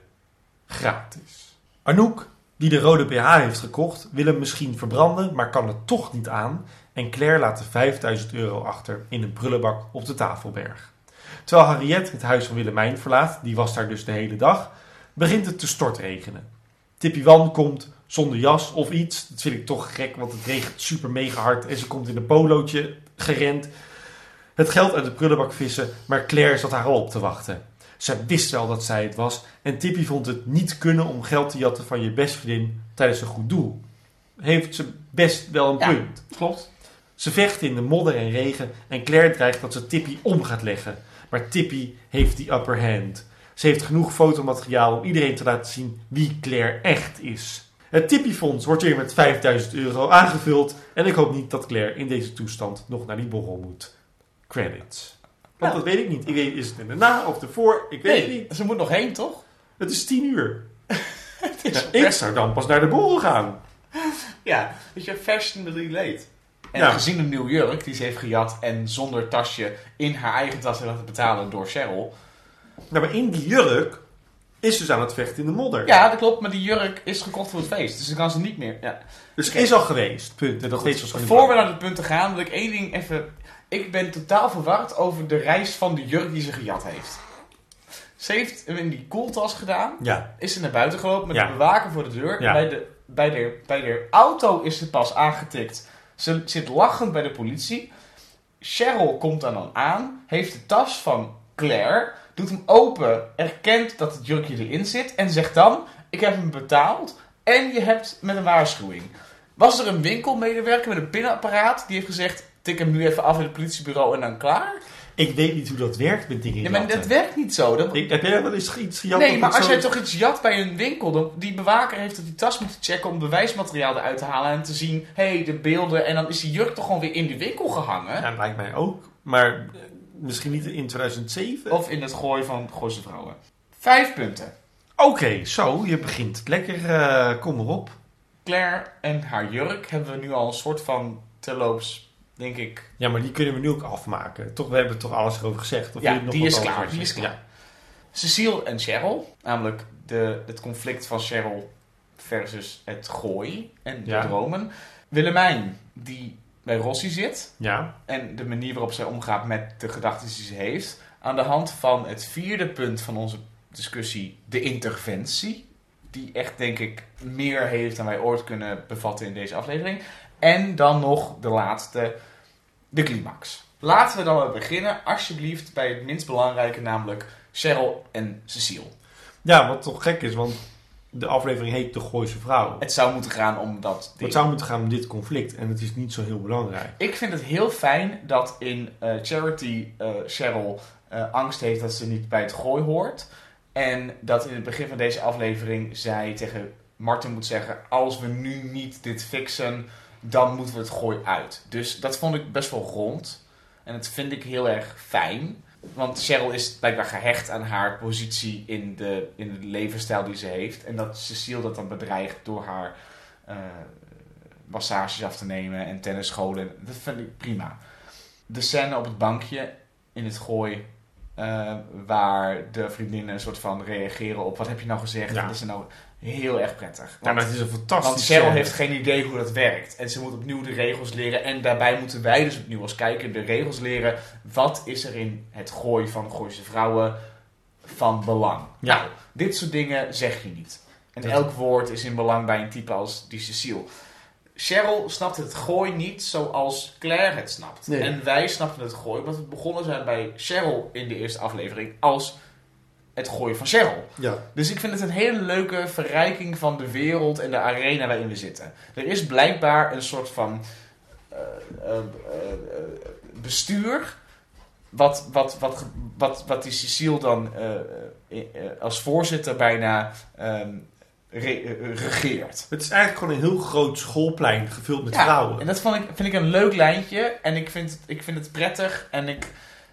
S1: Gratis. Anouk, die de rode BH heeft gekocht, wil hem misschien verbranden, maar kan het toch niet aan. En Claire laat de 5000 euro achter in een prullenbak op de tafelberg. Terwijl Harriet het huis van Willemijn verlaat, die was daar dus de hele dag, begint het te stortregenen. Tippy Wan komt zonder jas of iets. Dat vind ik toch gek, want het regent super mega hard en ze komt in een polootje gerend. Het geld uit de prullenbak vissen, maar Claire zat haar al op te wachten. Zij wist wel dat zij het was en Tippy vond het niet kunnen om geld te jatten van je bestvriendin tijdens een goed doel. Heeft ze best wel een
S2: Ja.
S1: punt.
S2: Klopt.
S1: Ze vechten in de modder en regen en Claire dreigt dat ze Tippy om gaat leggen. Maar Tippy heeft die upper hand. Ze heeft genoeg fotomateriaal om iedereen te laten zien wie Claire echt is. Het Tippy-fonds wordt weer met 5000 euro aangevuld en ik hoop niet dat Claire in deze toestand nog naar die borrel moet. Credits. Want dat weet ik niet. Ik weet, is het erna of ervoor? Ik weet het
S2: Nee,
S1: niet.
S2: ze moet nog heen, toch?
S1: Het is 10 uur.
S2: Het is
S1: ik zou dan pas naar de borrel gaan.
S2: Ja, weet je, fashionably late. En
S1: Ja.
S2: gezien een nieuw jurk die ze heeft gejat en zonder tasje in haar eigen tas heeft laten betalen door Cheryl.
S1: Nou, maar in die jurk is dus aan het vechten in de modder.
S2: Ja, dat klopt, maar die jurk is gekocht voor het feest. Dus dan kan ze niet meer. Ja.
S1: dus
S2: oké.
S1: is al geweest. Punt. En dat
S2: Goed, Voor we naar de punten gaan, wil ik één ding even... Ik ben totaal verward over de reis van de jurk die ze gejat heeft. Ze heeft hem in die koeltas gedaan.
S1: Ja,
S2: Is ze naar buiten gelopen met
S1: Ja.
S2: de bewaker voor de deur.
S1: Ja.
S2: Bij, de, bij, de, bij de auto is ze pas aangetikt. Ze zit lachend bij de politie. Cheryl komt dan dan aan. Heeft de tas van Claire. Doet hem open. Erkent dat het jurkje erin zit. En zegt dan... Ik heb hem betaald. En je hebt met een waarschuwing. Was er een winkelmedewerker met een pinapparaat. Die heeft gezegd... Tik hem nu even af in het politiebureau en dan klaar.
S1: Ik weet niet hoe dat werkt met dingen
S2: Ja, maar dat werkt niet zo. Dat,
S1: Ik, heb jij wel eens iets gejat?
S2: Nee, maar als
S1: zo-
S2: jij toch iets jat bij een winkel, dan die bewaker heeft dat die tas moeten checken om bewijsmateriaal eruit te halen en te zien, hé, hey, de beelden, en dan is die jurk toch gewoon weer in de winkel gehangen?
S1: Ja, lijkt mij ook. Maar eh, misschien niet in 2007.
S2: Of in het gooien van Gooise vrouwen. Vijf punten.
S1: Oké, zo, je begint lekker. eh, kom erop.
S2: Claire en haar jurk hebben we nu al een soort van terloops, denk ik.
S1: Ja, maar die kunnen we nu ook afmaken. Toch, we hebben toch alles erover gezegd? Of
S2: Ja,
S1: nog
S2: die is klaar, die is klaar. Cecile en Cheryl, namelijk de, het conflict van Cheryl versus het gooi en de
S1: Ja.
S2: dromen. Willemijn, die bij Rossi zit,
S1: Ja,
S2: en de manier waarop zij omgaat met de gedachten die ze heeft. Aan de hand van het vierde punt van onze discussie, de interventie. Die echt, denk ik, meer heeft dan wij ooit kunnen bevatten in deze aflevering. En dan nog de laatste, de climax. Laten we dan maar beginnen, alsjeblieft, bij het minst belangrijke, namelijk Cheryl en Cecile.
S1: ja wat toch gek is, want de aflevering heet De Gooise Vrouw.
S2: Het zou moeten gaan om dat.
S1: Het zou moeten gaan om dit conflict en het is niet zo heel belangrijk.
S2: Ik vind het heel fijn dat in eh, Charity eh, Cheryl eh, angst heeft dat ze niet bij het gooi hoort. En dat in het begin van deze aflevering zij tegen Martin moet zeggen: Als we nu niet dit fixen, dan moeten we het gooi uit. Dus dat vond ik best wel rond. En dat vind ik heel erg fijn. Want Cheryl is blijkbaar gehecht aan haar positie in de, in de levensstijl die ze heeft. En dat Cecile dat dan bedreigt door haar eh, massages af te nemen en tennisscholen. Dat vind ik prima. De scène op het bankje in het gooi. eh, waar de vriendinnen een soort van reageren op wat heb je nou gezegd.
S1: Ja.
S2: Dat is nou heel erg prettig.
S1: Ja,
S2: Want,
S1: maar het is een fantastisch.
S2: want Cheryl heeft geen idee hoe dat werkt. En ze moet opnieuw de regels leren. En daarbij moeten wij dus opnieuw als kijker de regels leren. Wat is er in het gooi van Gooise vrouwen van belang?
S1: Ja.
S2: Nou, dit soort dingen zeg je niet. En
S1: Dat-
S2: elk woord is in belang bij een type als die Cecile. Cheryl snapt het gooi niet zoals Claire het snapt.
S1: Nee.
S2: En wij snappen het gooi, want we begonnen zijn bij Cheryl in de eerste aflevering als het gooien van Cheryl.
S1: Ja.
S2: Dus ik vind het een hele leuke verrijking van de wereld en de arena waarin we zitten. Er is blijkbaar een soort van eh, eh, eh, bestuur. Wat, wat, wat, wat, wat die Cecile dan als voorzitter bijna ehm, re- eh, regeert.
S1: Het is eigenlijk gewoon een heel groot schoolplein gevuld met
S2: Ja,
S1: vrouwen.
S2: En dat vond ik, vind ik een leuk lijntje. En ik vind, ik vind het prettig. En ik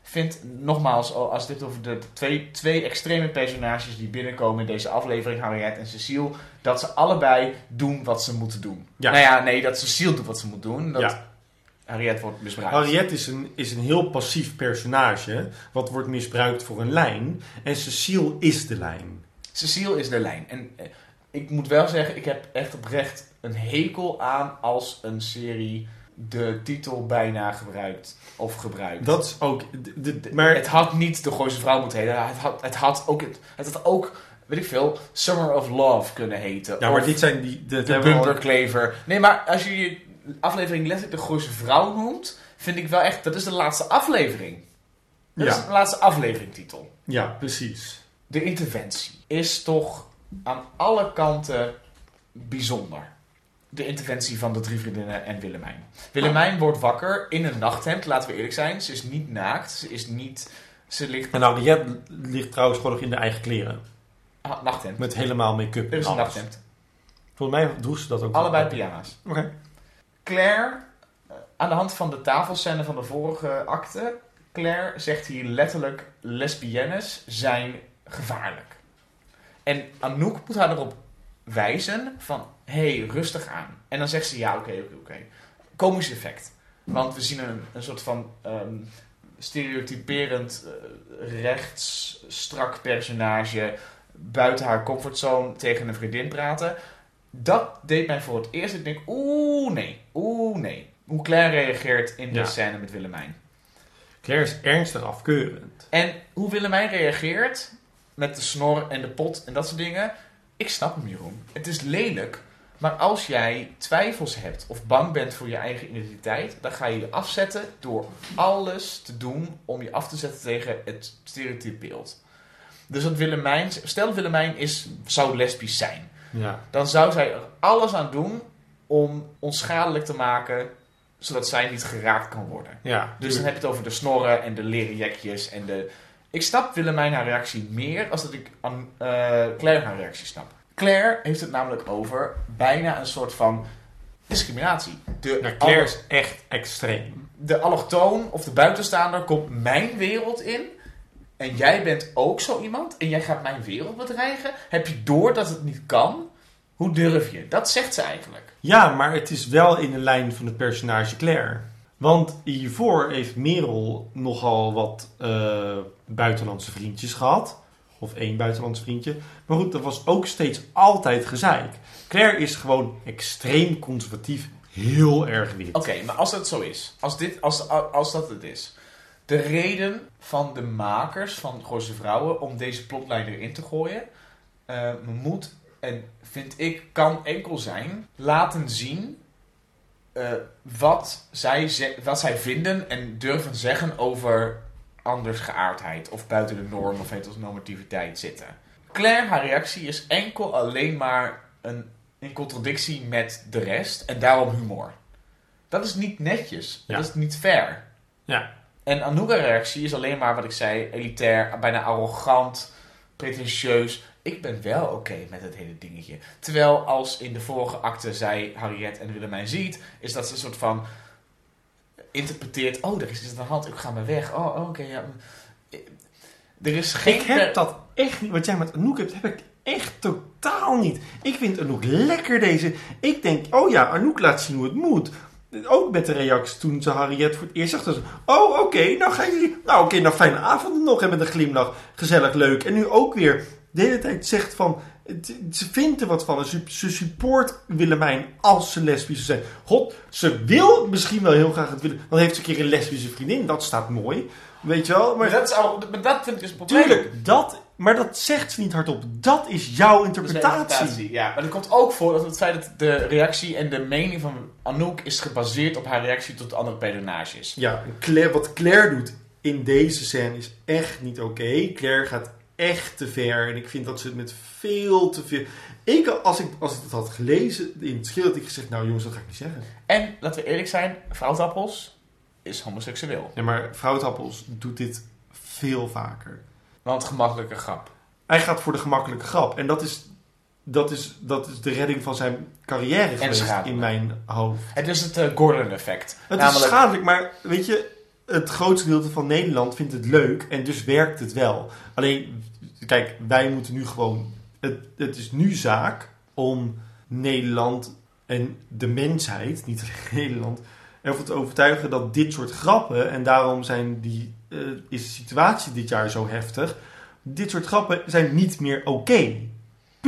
S2: vind, nogmaals, als dit over de twee, twee extreme personages die binnenkomen in deze aflevering, Harriet en Cecile, dat ze allebei doen wat ze moeten doen.
S1: Ja.
S2: Nou ja, nee, dat Cecile doet wat ze moet doen. Dat
S1: Ja.
S2: Harriet wordt misbruikt.
S1: Harriet is een, is een heel passief personage, wat wordt misbruikt voor een lijn. En Cecile is de lijn.
S2: Cecile is de lijn. En eh, ik moet wel zeggen, ik heb echt oprecht een hekel aan als een serie de titel bijna gebruikt of gebruikt.
S1: Dat is ook... De, de- maar
S2: Het had niet de Gooise Vrouw moeten heten. Het had, het had, ook, het had ook, weet ik veel, Summer of Love kunnen heten.
S1: ja, maar dit zijn die... De,
S2: de Bumperklever. Nee, maar als je je aflevering letterlijk de Gooise Vrouw noemt, vind ik wel echt, dat is de laatste aflevering. Dat is
S1: Ja,
S2: de laatste afleveringtitel.
S1: ja, precies.
S2: De interventie is toch aan alle kanten bijzonder. De interventie van de drie vriendinnen en Willemijn. Willemijn wordt wakker in een nachthemd, laten we eerlijk zijn. Ze is niet naakt, ze is niet... Ze ligt...
S1: En Harriet ligt trouwens gewoon nog in de eigen kleren.
S2: Ah, nachthemd.
S1: Met helemaal make-up
S2: Er is
S1: en
S2: een nachthemd.
S1: Volgens mij droeg ze dat ook.
S2: Allebei pyjama's.
S1: Oké.
S2: Claire, eh, aan de hand van de tafelscène van de vorige acte... Claire zegt hier letterlijk... lesbiennes zijn gevaarlijk. En Anouk moet haar erop wijzen van... hé, hey, rustig aan. En dan zegt ze ja, oké, oké, oké. Komisch effect. Want we zien een, een soort van ehm, stereotyperend eh, rechts, strak personage... buiten haar comfortzone tegen een vriendin praten. Dat deed mij voor het eerst. Ik denk, oeh nee, oeh nee. Hoe Claire reageert in de
S1: Ja.
S2: scène met Willemijn.
S1: Claire is ernstig afkeurend.
S2: En hoe Willemijn reageert met de snor en de pot en dat soort dingen. Ik snap hem, Jeroen. Het is lelijk. Maar als jij twijfels hebt of bang bent voor je eigen identiteit, dan ga je je afzetten door alles te doen om je af te zetten tegen het stereotypebeeld. Dus dat Willemijn, stel Willemijn is, zou lesbisch zijn,
S1: Ja.
S2: dan zou zij er alles aan doen om onschadelijk te maken, zodat zij niet geraakt kan worden.
S1: Ja.
S2: Dus dan heb je het over de snorren en de leren jekjes en de... Ik snap Willemijn haar reactie meer als dat ik aan eh, Claire haar reactie snap. Claire heeft het namelijk over bijna een soort van discriminatie. De,
S1: Ja, Claire is echt extreem.
S2: de allochtoon of de buitenstaander komt mijn wereld in. En jij bent ook zo iemand. En jij gaat mijn wereld bedreigen. Heb je door dat het niet kan? Hoe durf je? Dat zegt ze eigenlijk.
S1: Ja, maar het is wel in de lijn van het personage Claire. Want hiervoor heeft Merel nogal wat eh, buitenlandse vriendjes gehad. Of één buitenlands vriendje. Maar goed, dat was ook steeds altijd gezeik. Claire is gewoon extreem conservatief. Heel erg wit.
S2: Oké, maar als dat zo is. Als, dit, als, als dat het is. De reden van de makers van Gooise Vrouwen om deze plotlijn erin te gooien. eh, moet en vind ik kan enkel zijn laten zien eh, wat, zij wat zij vinden en durven zeggen over andersgeaardheid of buiten de norm of heteronormativiteit zitten. Claire, haar reactie is enkel alleen maar een, in contradictie met de rest en daarom humor. Dat is niet netjes.
S1: Ja.
S2: Dat is niet fair.
S1: Ja.
S2: En Anouga's reactie is alleen maar wat ik zei, elitair, bijna arrogant, pretentieus. Ik ben wel oké met het hele dingetje. Terwijl als in de vorige acte zij Harriet en Willemijn ziet, is dat ze een soort van interpreteert, oh, er is iets aan de hand, ik ga maar weg. Oh, oh, oké, ja. Er is geen...
S1: Ik heb dat echt niet. Wat jij met Anouk hebt, heb ik echt totaal niet. Ik vind Anouk lekker deze. Ik denk, oh ja, Anouk laat zien hoe het moet. Ook met de reactie toen ze Harriet voor het eerst zag. ze, Oh, oké, nou gaan jullie... Nou, oké, nou fijne avond nog. En met een glimlach. Gezellig, leuk. En nu ook weer de hele tijd zegt van... het- Ze vindt er wat van. Ze, ze support Willemijn als ze lesbisch zijn. God, ze wil misschien wel heel graag het willen. Dan heeft ze een keer een lesbische vriendin. Dat staat mooi. Weet je wel?
S2: Maar
S1: Maar
S2: dat, is al, maar dat vind ik dus een probleem.
S1: Tuurlijk, dat, maar dat zegt ze niet hardop. Dat is jouw
S2: Dat is
S1: interpretatie.
S2: interpretatie, Ja, maar er komt ook voor dat het feit dat de reactie en de mening van Anouk is gebaseerd op haar reactie tot andere personages.
S1: Ja, Claire, wat Claire doet in deze scène is echt niet oké. Claire gaat echt te ver. En ik vind dat ze het met veel te veel... Ik, als, ik, als ik het had gelezen in het schild, had ik gezegd... Nou jongens, dat ga ik niet zeggen.
S2: En, laten we eerlijk zijn, Foutappels is homoseksueel.
S1: Ja, maar Vrouwtappels doet dit veel vaker.
S2: Want gemakkelijke grap.
S1: Hij gaat voor de gemakkelijke grap. En dat is, dat is, dat is de redding van zijn carrière geweest
S2: schadelijk.
S1: in mijn hoofd.
S2: Het is het eh, Gordon-effect.
S1: Het
S2: Namelijk-
S1: is schadelijk, maar weet je, het grootste gedeelte van Nederland vindt het leuk en dus werkt het wel. Alleen, kijk, wij moeten nu gewoon. Het, het is nu zaak om Nederland en de mensheid, niet alleen Nederland, ervan te overtuigen dat dit soort grappen, en daarom zijn die, eh, is de situatie dit jaar zo heftig, dit soort grappen zijn niet meer oké.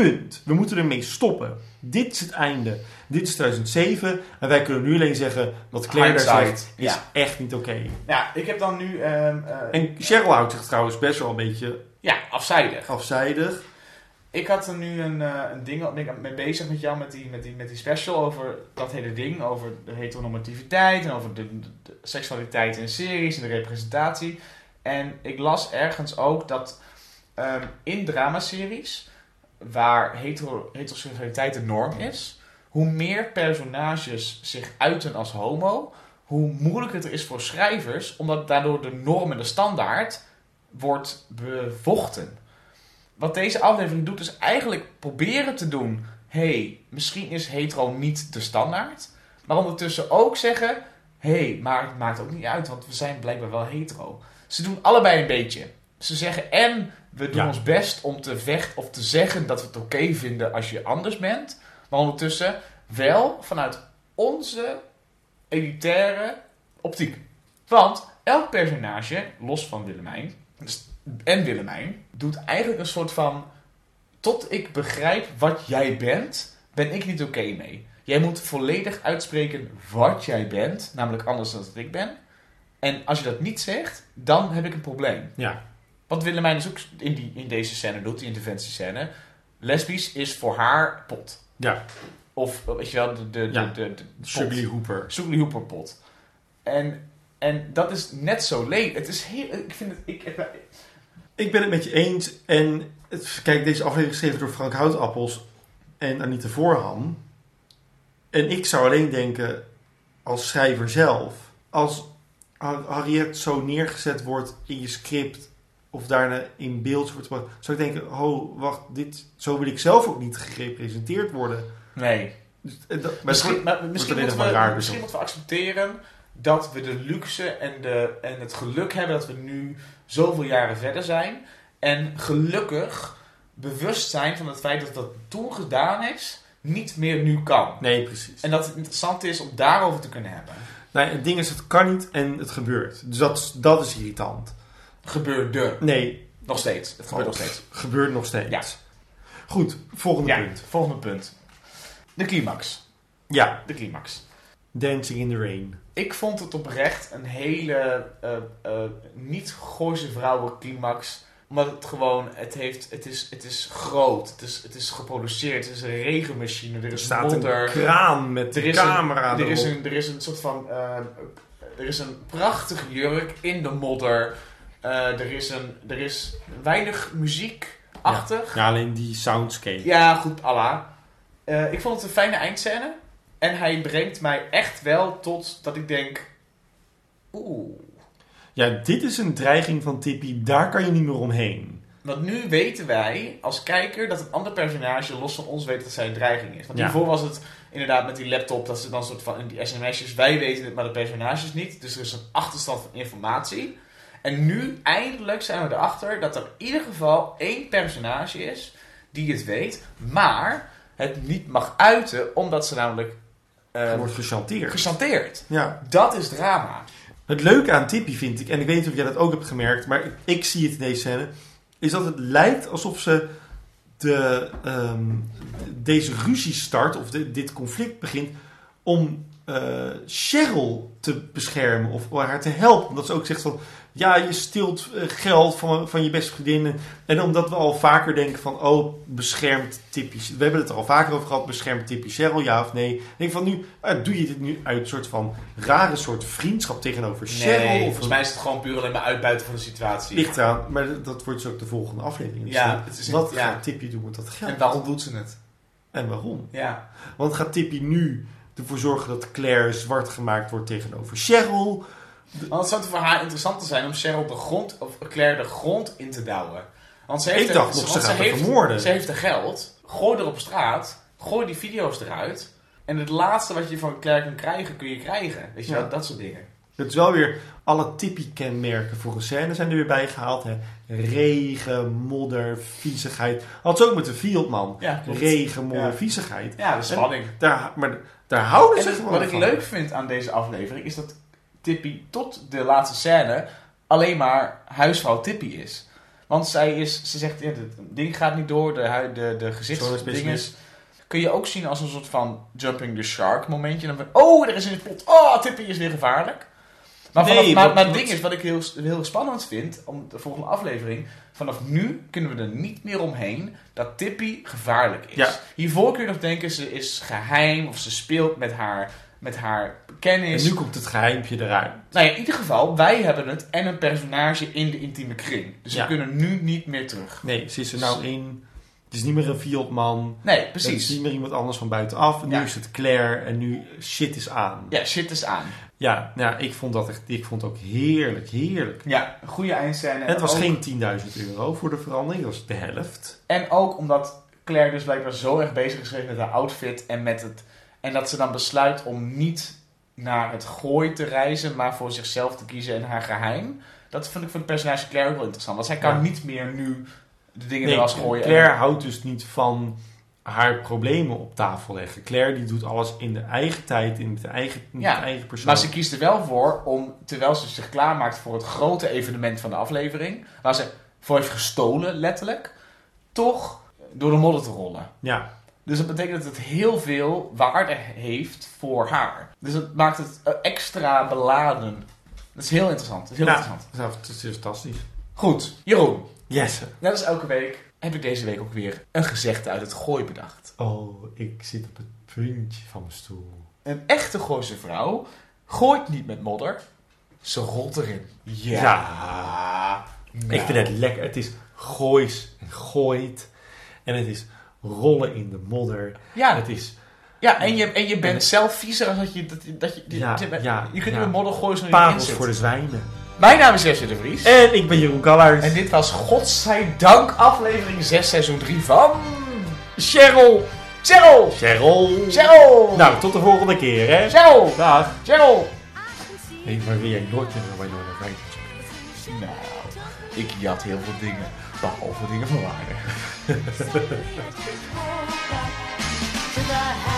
S1: Punt. We moeten ermee stoppen. Dit is het einde. Dit is 2007 en wij kunnen nu alleen zeggen wat Claire daar zegt is
S2: ja.
S1: echt niet oké.
S2: Ja, ik heb dan nu... ehm, eh,
S1: En Cheryl houdt zich trouwens best wel een beetje
S2: ja, afzijdig.
S1: afzijdig.
S2: Ik had er nu een, eh, een ding ben ik mee bezig met jou met die, met, die, met die special over dat hele ding, over de heteronormativiteit en over de, de- de seksualiteit in series en de representatie. En ik las ergens ook dat ehm, in dramaseries, waar hetero, heteroseksualiteit de norm is, hoe meer personages zich uiten als homo, hoe moeilijker het is voor schrijvers, omdat daardoor de norm en de standaard wordt bevochten. Wat deze aflevering doet, is eigenlijk proberen te doen: hey, misschien is hetero niet de standaard. Maar ondertussen ook zeggen: hey, maar het maakt ook niet uit, want we zijn blijkbaar wel hetero. Ze doen allebei een beetje. Ze zeggen en we doen
S1: Ja.
S2: ons best om te vechten of te zeggen dat we het oké vinden als je anders bent. Maar ondertussen wel vanuit onze elitaire optiek. Want elk personage, los van Willemijn, dus- en Willemijn, doet eigenlijk een soort van tot ik begrijp wat jij bent, ben ik niet oké mee. Jij moet volledig uitspreken wat jij bent, namelijk anders dan dat ik ben. En als je dat niet zegt, dan heb ik een probleem.
S1: Ja,
S2: Wat Willemijn dus ook in, die, in deze scène doet, die interventiescène. Lesbisch is voor haar pot.
S1: ja.
S2: Of weet je wel, de, de,
S1: Ja.
S2: de, de,
S1: Hooper.
S2: Sugarly Hooper pot. En, en dat is net zo leeg. Het is heel, ik vind het, ik,
S1: Ik ben het met je eens. En het, kijk, deze aflevering is geschreven door Frank Houtappels en Anita Voorham. En ik zou alleen denken, als schrijver zelf, als Har- Harriet zo neergezet wordt in je script of daarna in beeld wordt gebracht, zou ik denken, oh, wacht, dit, zo wil ik zelf ook niet gerepresenteerd worden.
S2: nee.
S1: Dus, eh, dat, maar
S2: Misschien,
S1: wordt-
S2: maar misschien, moeten we,
S1: raar,
S2: misschien
S1: dus
S2: moeten we accepteren dat we de luxe en, de, en het geluk hebben dat we nu zoveel jaren verder zijn. En gelukkig bewust zijn van het feit dat wat toen gedaan is, niet meer nu kan.
S1: Nee, precies.
S2: En dat het interessant is om daarover te kunnen hebben.
S1: Nou, het ding is, het kan niet en het gebeurt. Dus dat, dat is irritant.
S2: Gebeurde.
S1: Nee,
S2: Nog steeds. Het gebeurt nog steeds.
S1: gebeurt nog steeds.
S2: Ja.
S1: Goed, volgende
S2: Ja,
S1: punt.
S2: volgende punt. De climax.
S1: Ja,
S2: De climax.
S1: Dancing in the Rain.
S2: Ik vond het oprecht een hele eh, eh, niet Gooise vrouwen climax. Omdat het gewoon, het, heeft, het, is, het is groot. Het is, het is geproduceerd. Het is een regenmachine. Er is
S1: staat
S2: modder.
S1: een kraan met
S2: Er
S1: de
S2: is
S1: camera
S2: er, is een, er is een soort van. eh, er is een prachtige jurk in de modder. Eh, er, is een, er is weinig muziek achtig.
S1: Ja, alleen die soundscape.
S2: Ja, goed, Allah. Eh, ik vond het een fijne eindscène. En hij brengt mij echt wel tot dat ik denk... Oeh.
S1: Ja, dit is een dreiging van Tippy. Daar kan je niet meer omheen.
S2: Want nu weten wij als kijker dat een ander personage los van ons weet dat zij een dreiging is. Want
S1: Ja.
S2: hiervoor was het inderdaad met die laptop dat ze dan soort van in die sms'jes, wij weten het, maar de personages niet. Dus er is een achterstand van informatie. En nu eindelijk zijn we erachter dat er in ieder geval één personage is die het weet, maar het niet mag uiten omdat ze namelijk
S1: Er
S2: eh
S1: wordt gechanteerd.
S2: gechanteerd.
S1: Ja.
S2: Dat is drama.
S1: Het leuke aan Tippy vind ik, en ik weet niet of jij dat ook hebt gemerkt, maar ik, ik zie het in deze scène, is dat het lijkt alsof ze de, ehm, deze ruzie start, of de- dit conflict begint, om eh, Cheryl te beschermen of haar te helpen. Omdat ze ook zegt van, ja, je stilt eh, geld van, van je beste vriendinnen. En omdat we al vaker denken van, oh, beschermt Tippy... We hebben het er al vaker over gehad, beschermt Tippy Cheryl, ja of nee? Ik denk van, nu eh, doe je dit nu uit een soort van rare soort vriendschap tegenover Cheryl?
S2: Nee,
S1: of
S2: volgens
S1: een-
S2: mij is het gewoon puur alleen maar uitbuiten van de situatie.
S1: Ligt eraan, maar dat- wordt dus ook de volgende aflevering. Dus
S2: Ja, het is-
S1: wat
S2: ja.
S1: gaat Tippy doen met dat geld?
S2: En waarom doet ze het?
S1: En waarom?
S2: Ja.
S1: Want gaat Tippy nu ervoor zorgen dat Claire zwart gemaakt wordt tegenover Cheryl?
S2: Want het zou voor haar interessant zijn om Cheryl de grond, of Claire de grond in te douwen. Want ze heeft
S1: Ik
S2: er-
S1: dacht nog, ze
S2: heeft,
S1: vermoorden.
S2: Ze heeft er geld. Gooi er op straat. Gooi die video's eruit. En het laatste wat je van Claire kan krijgen, kun je krijgen. Weet je
S1: Ja.
S2: wel, dat soort dingen.
S1: Het is wel weer alle Tippy-kenmerken voor een scène zijn er weer bij gehaald. Hè? Regen, modder, viezigheid. Had ze ook met de Fieldman.
S2: Ja.
S1: Regen, modder,
S2: Ja.
S1: viezigheid.
S2: Ja, de spanning.
S1: Daar, maar daar houden
S2: En
S1: ze gewoon
S2: wat ik
S1: van.
S2: leuk vind aan deze aflevering is dat Tippy tot de laatste scène alleen maar huisvrouw Tippy is. Want zij is, ze zegt, ja, het ding gaat niet door, de, de, de
S1: Zo'n
S2: gezichtsdingen.
S1: is-
S2: Kun je ook zien als een soort van jumping the shark momentje. Dan van, oh, er is in het plot, oh, Tippy is weer gevaarlijk. Maar,
S1: Nee,
S2: maar, het ding is, wat ik heel, heel spannend vind, om de volgende aflevering, vanaf nu kunnen we er niet meer omheen dat Tippy gevaarlijk is.
S1: Ja.
S2: Hiervoor kun je nog denken, ze is geheim of ze speelt met haar, met haar kennis.
S1: En nu komt het geheimpje eruit.
S2: Nou ja, in ieder geval, wij hebben het en een personage in de intieme kring. Dus
S1: Ja.
S2: we kunnen nu niet meer terug.
S1: Nee, ze is er nou in. Het is niet meer een Fieldman.
S2: Nee,
S1: Het is
S2: precies.
S1: niet meer iemand anders van buitenaf. Nu
S2: Ja.
S1: is het Claire en nu shit is aan.
S2: Ja, shit is aan.
S1: Ja, nou, ja, ik vond dat echt, ik vond het ook heerlijk, heerlijk.
S2: Ja, een goede eindscène.
S1: En het was
S2: ook-
S1: geen 10.000 euro voor de verandering, dat was de helft.
S2: En ook omdat Claire dus blijkbaar zo erg bezig is geweest met haar outfit en met het... En dat ze dan besluit om niet naar het gooi te reizen, maar voor zichzelf te kiezen en haar geheim. Dat vind ik voor het personage Claire ook wel interessant. Want zij kan
S1: Ja.
S2: niet meer nu de dingen
S1: Nee,
S2: gooien. en-
S1: Claire houdt dus niet van haar problemen op tafel leggen. Claire die doet alles in de eigen tijd, in de eigen, in
S2: Ja,
S1: de eigen persoon.
S2: Maar ze kiest er wel voor om, terwijl ze zich klaarmaakt voor het grote evenement van de aflevering, waar ze voor heeft gestolen, letterlijk, toch door de modder te rollen.
S1: Ja,
S2: Dus dat betekent dat het heel veel waarde heeft voor haar. Dus dat maakt het extra beladen. Dat is heel interessant. Dat is heel
S1: Ja.
S2: interessant.
S1: Het is fantastisch.
S2: Goed, Jeroen.
S1: Yes.
S2: Net als elke week heb ik deze week ook weer een gezegde uit het gooi bedacht.
S1: Oh, ik zit op het puntje van mijn stoel.
S2: Een echte Gooise vrouw gooit niet met modder, ze rolt erin. Ja.
S1: Ja. Ik vind het lekker. Het is goois en gooit. En het is rollen in de modder.
S2: Ja,
S1: Het is...
S2: ja en, je, en je bent zelf viezer als dat je... Dat, dat je,
S1: Ja,
S2: je,
S1: ja,
S2: je kunt niet met modder gooien zonder je
S1: Parels voor de zwijnen.
S2: Mijn naam is Jesse de Vries.
S1: En ik ben Jeroen Kallers.
S2: En dit was godzijdank aflevering 6 seizoen 3 van...
S1: Cheryl.
S2: Cheryl!
S1: Cheryl.
S2: Cheryl!
S1: Nou, tot de volgende keer, hè.
S2: Cheryl!
S1: Dag.
S2: Cheryl!
S1: Nee, maar wil jij nooit meer naar mijn rijtje?
S2: Nou, ik jat heel veel dingen, behalve dingen van waarde.
S3: to the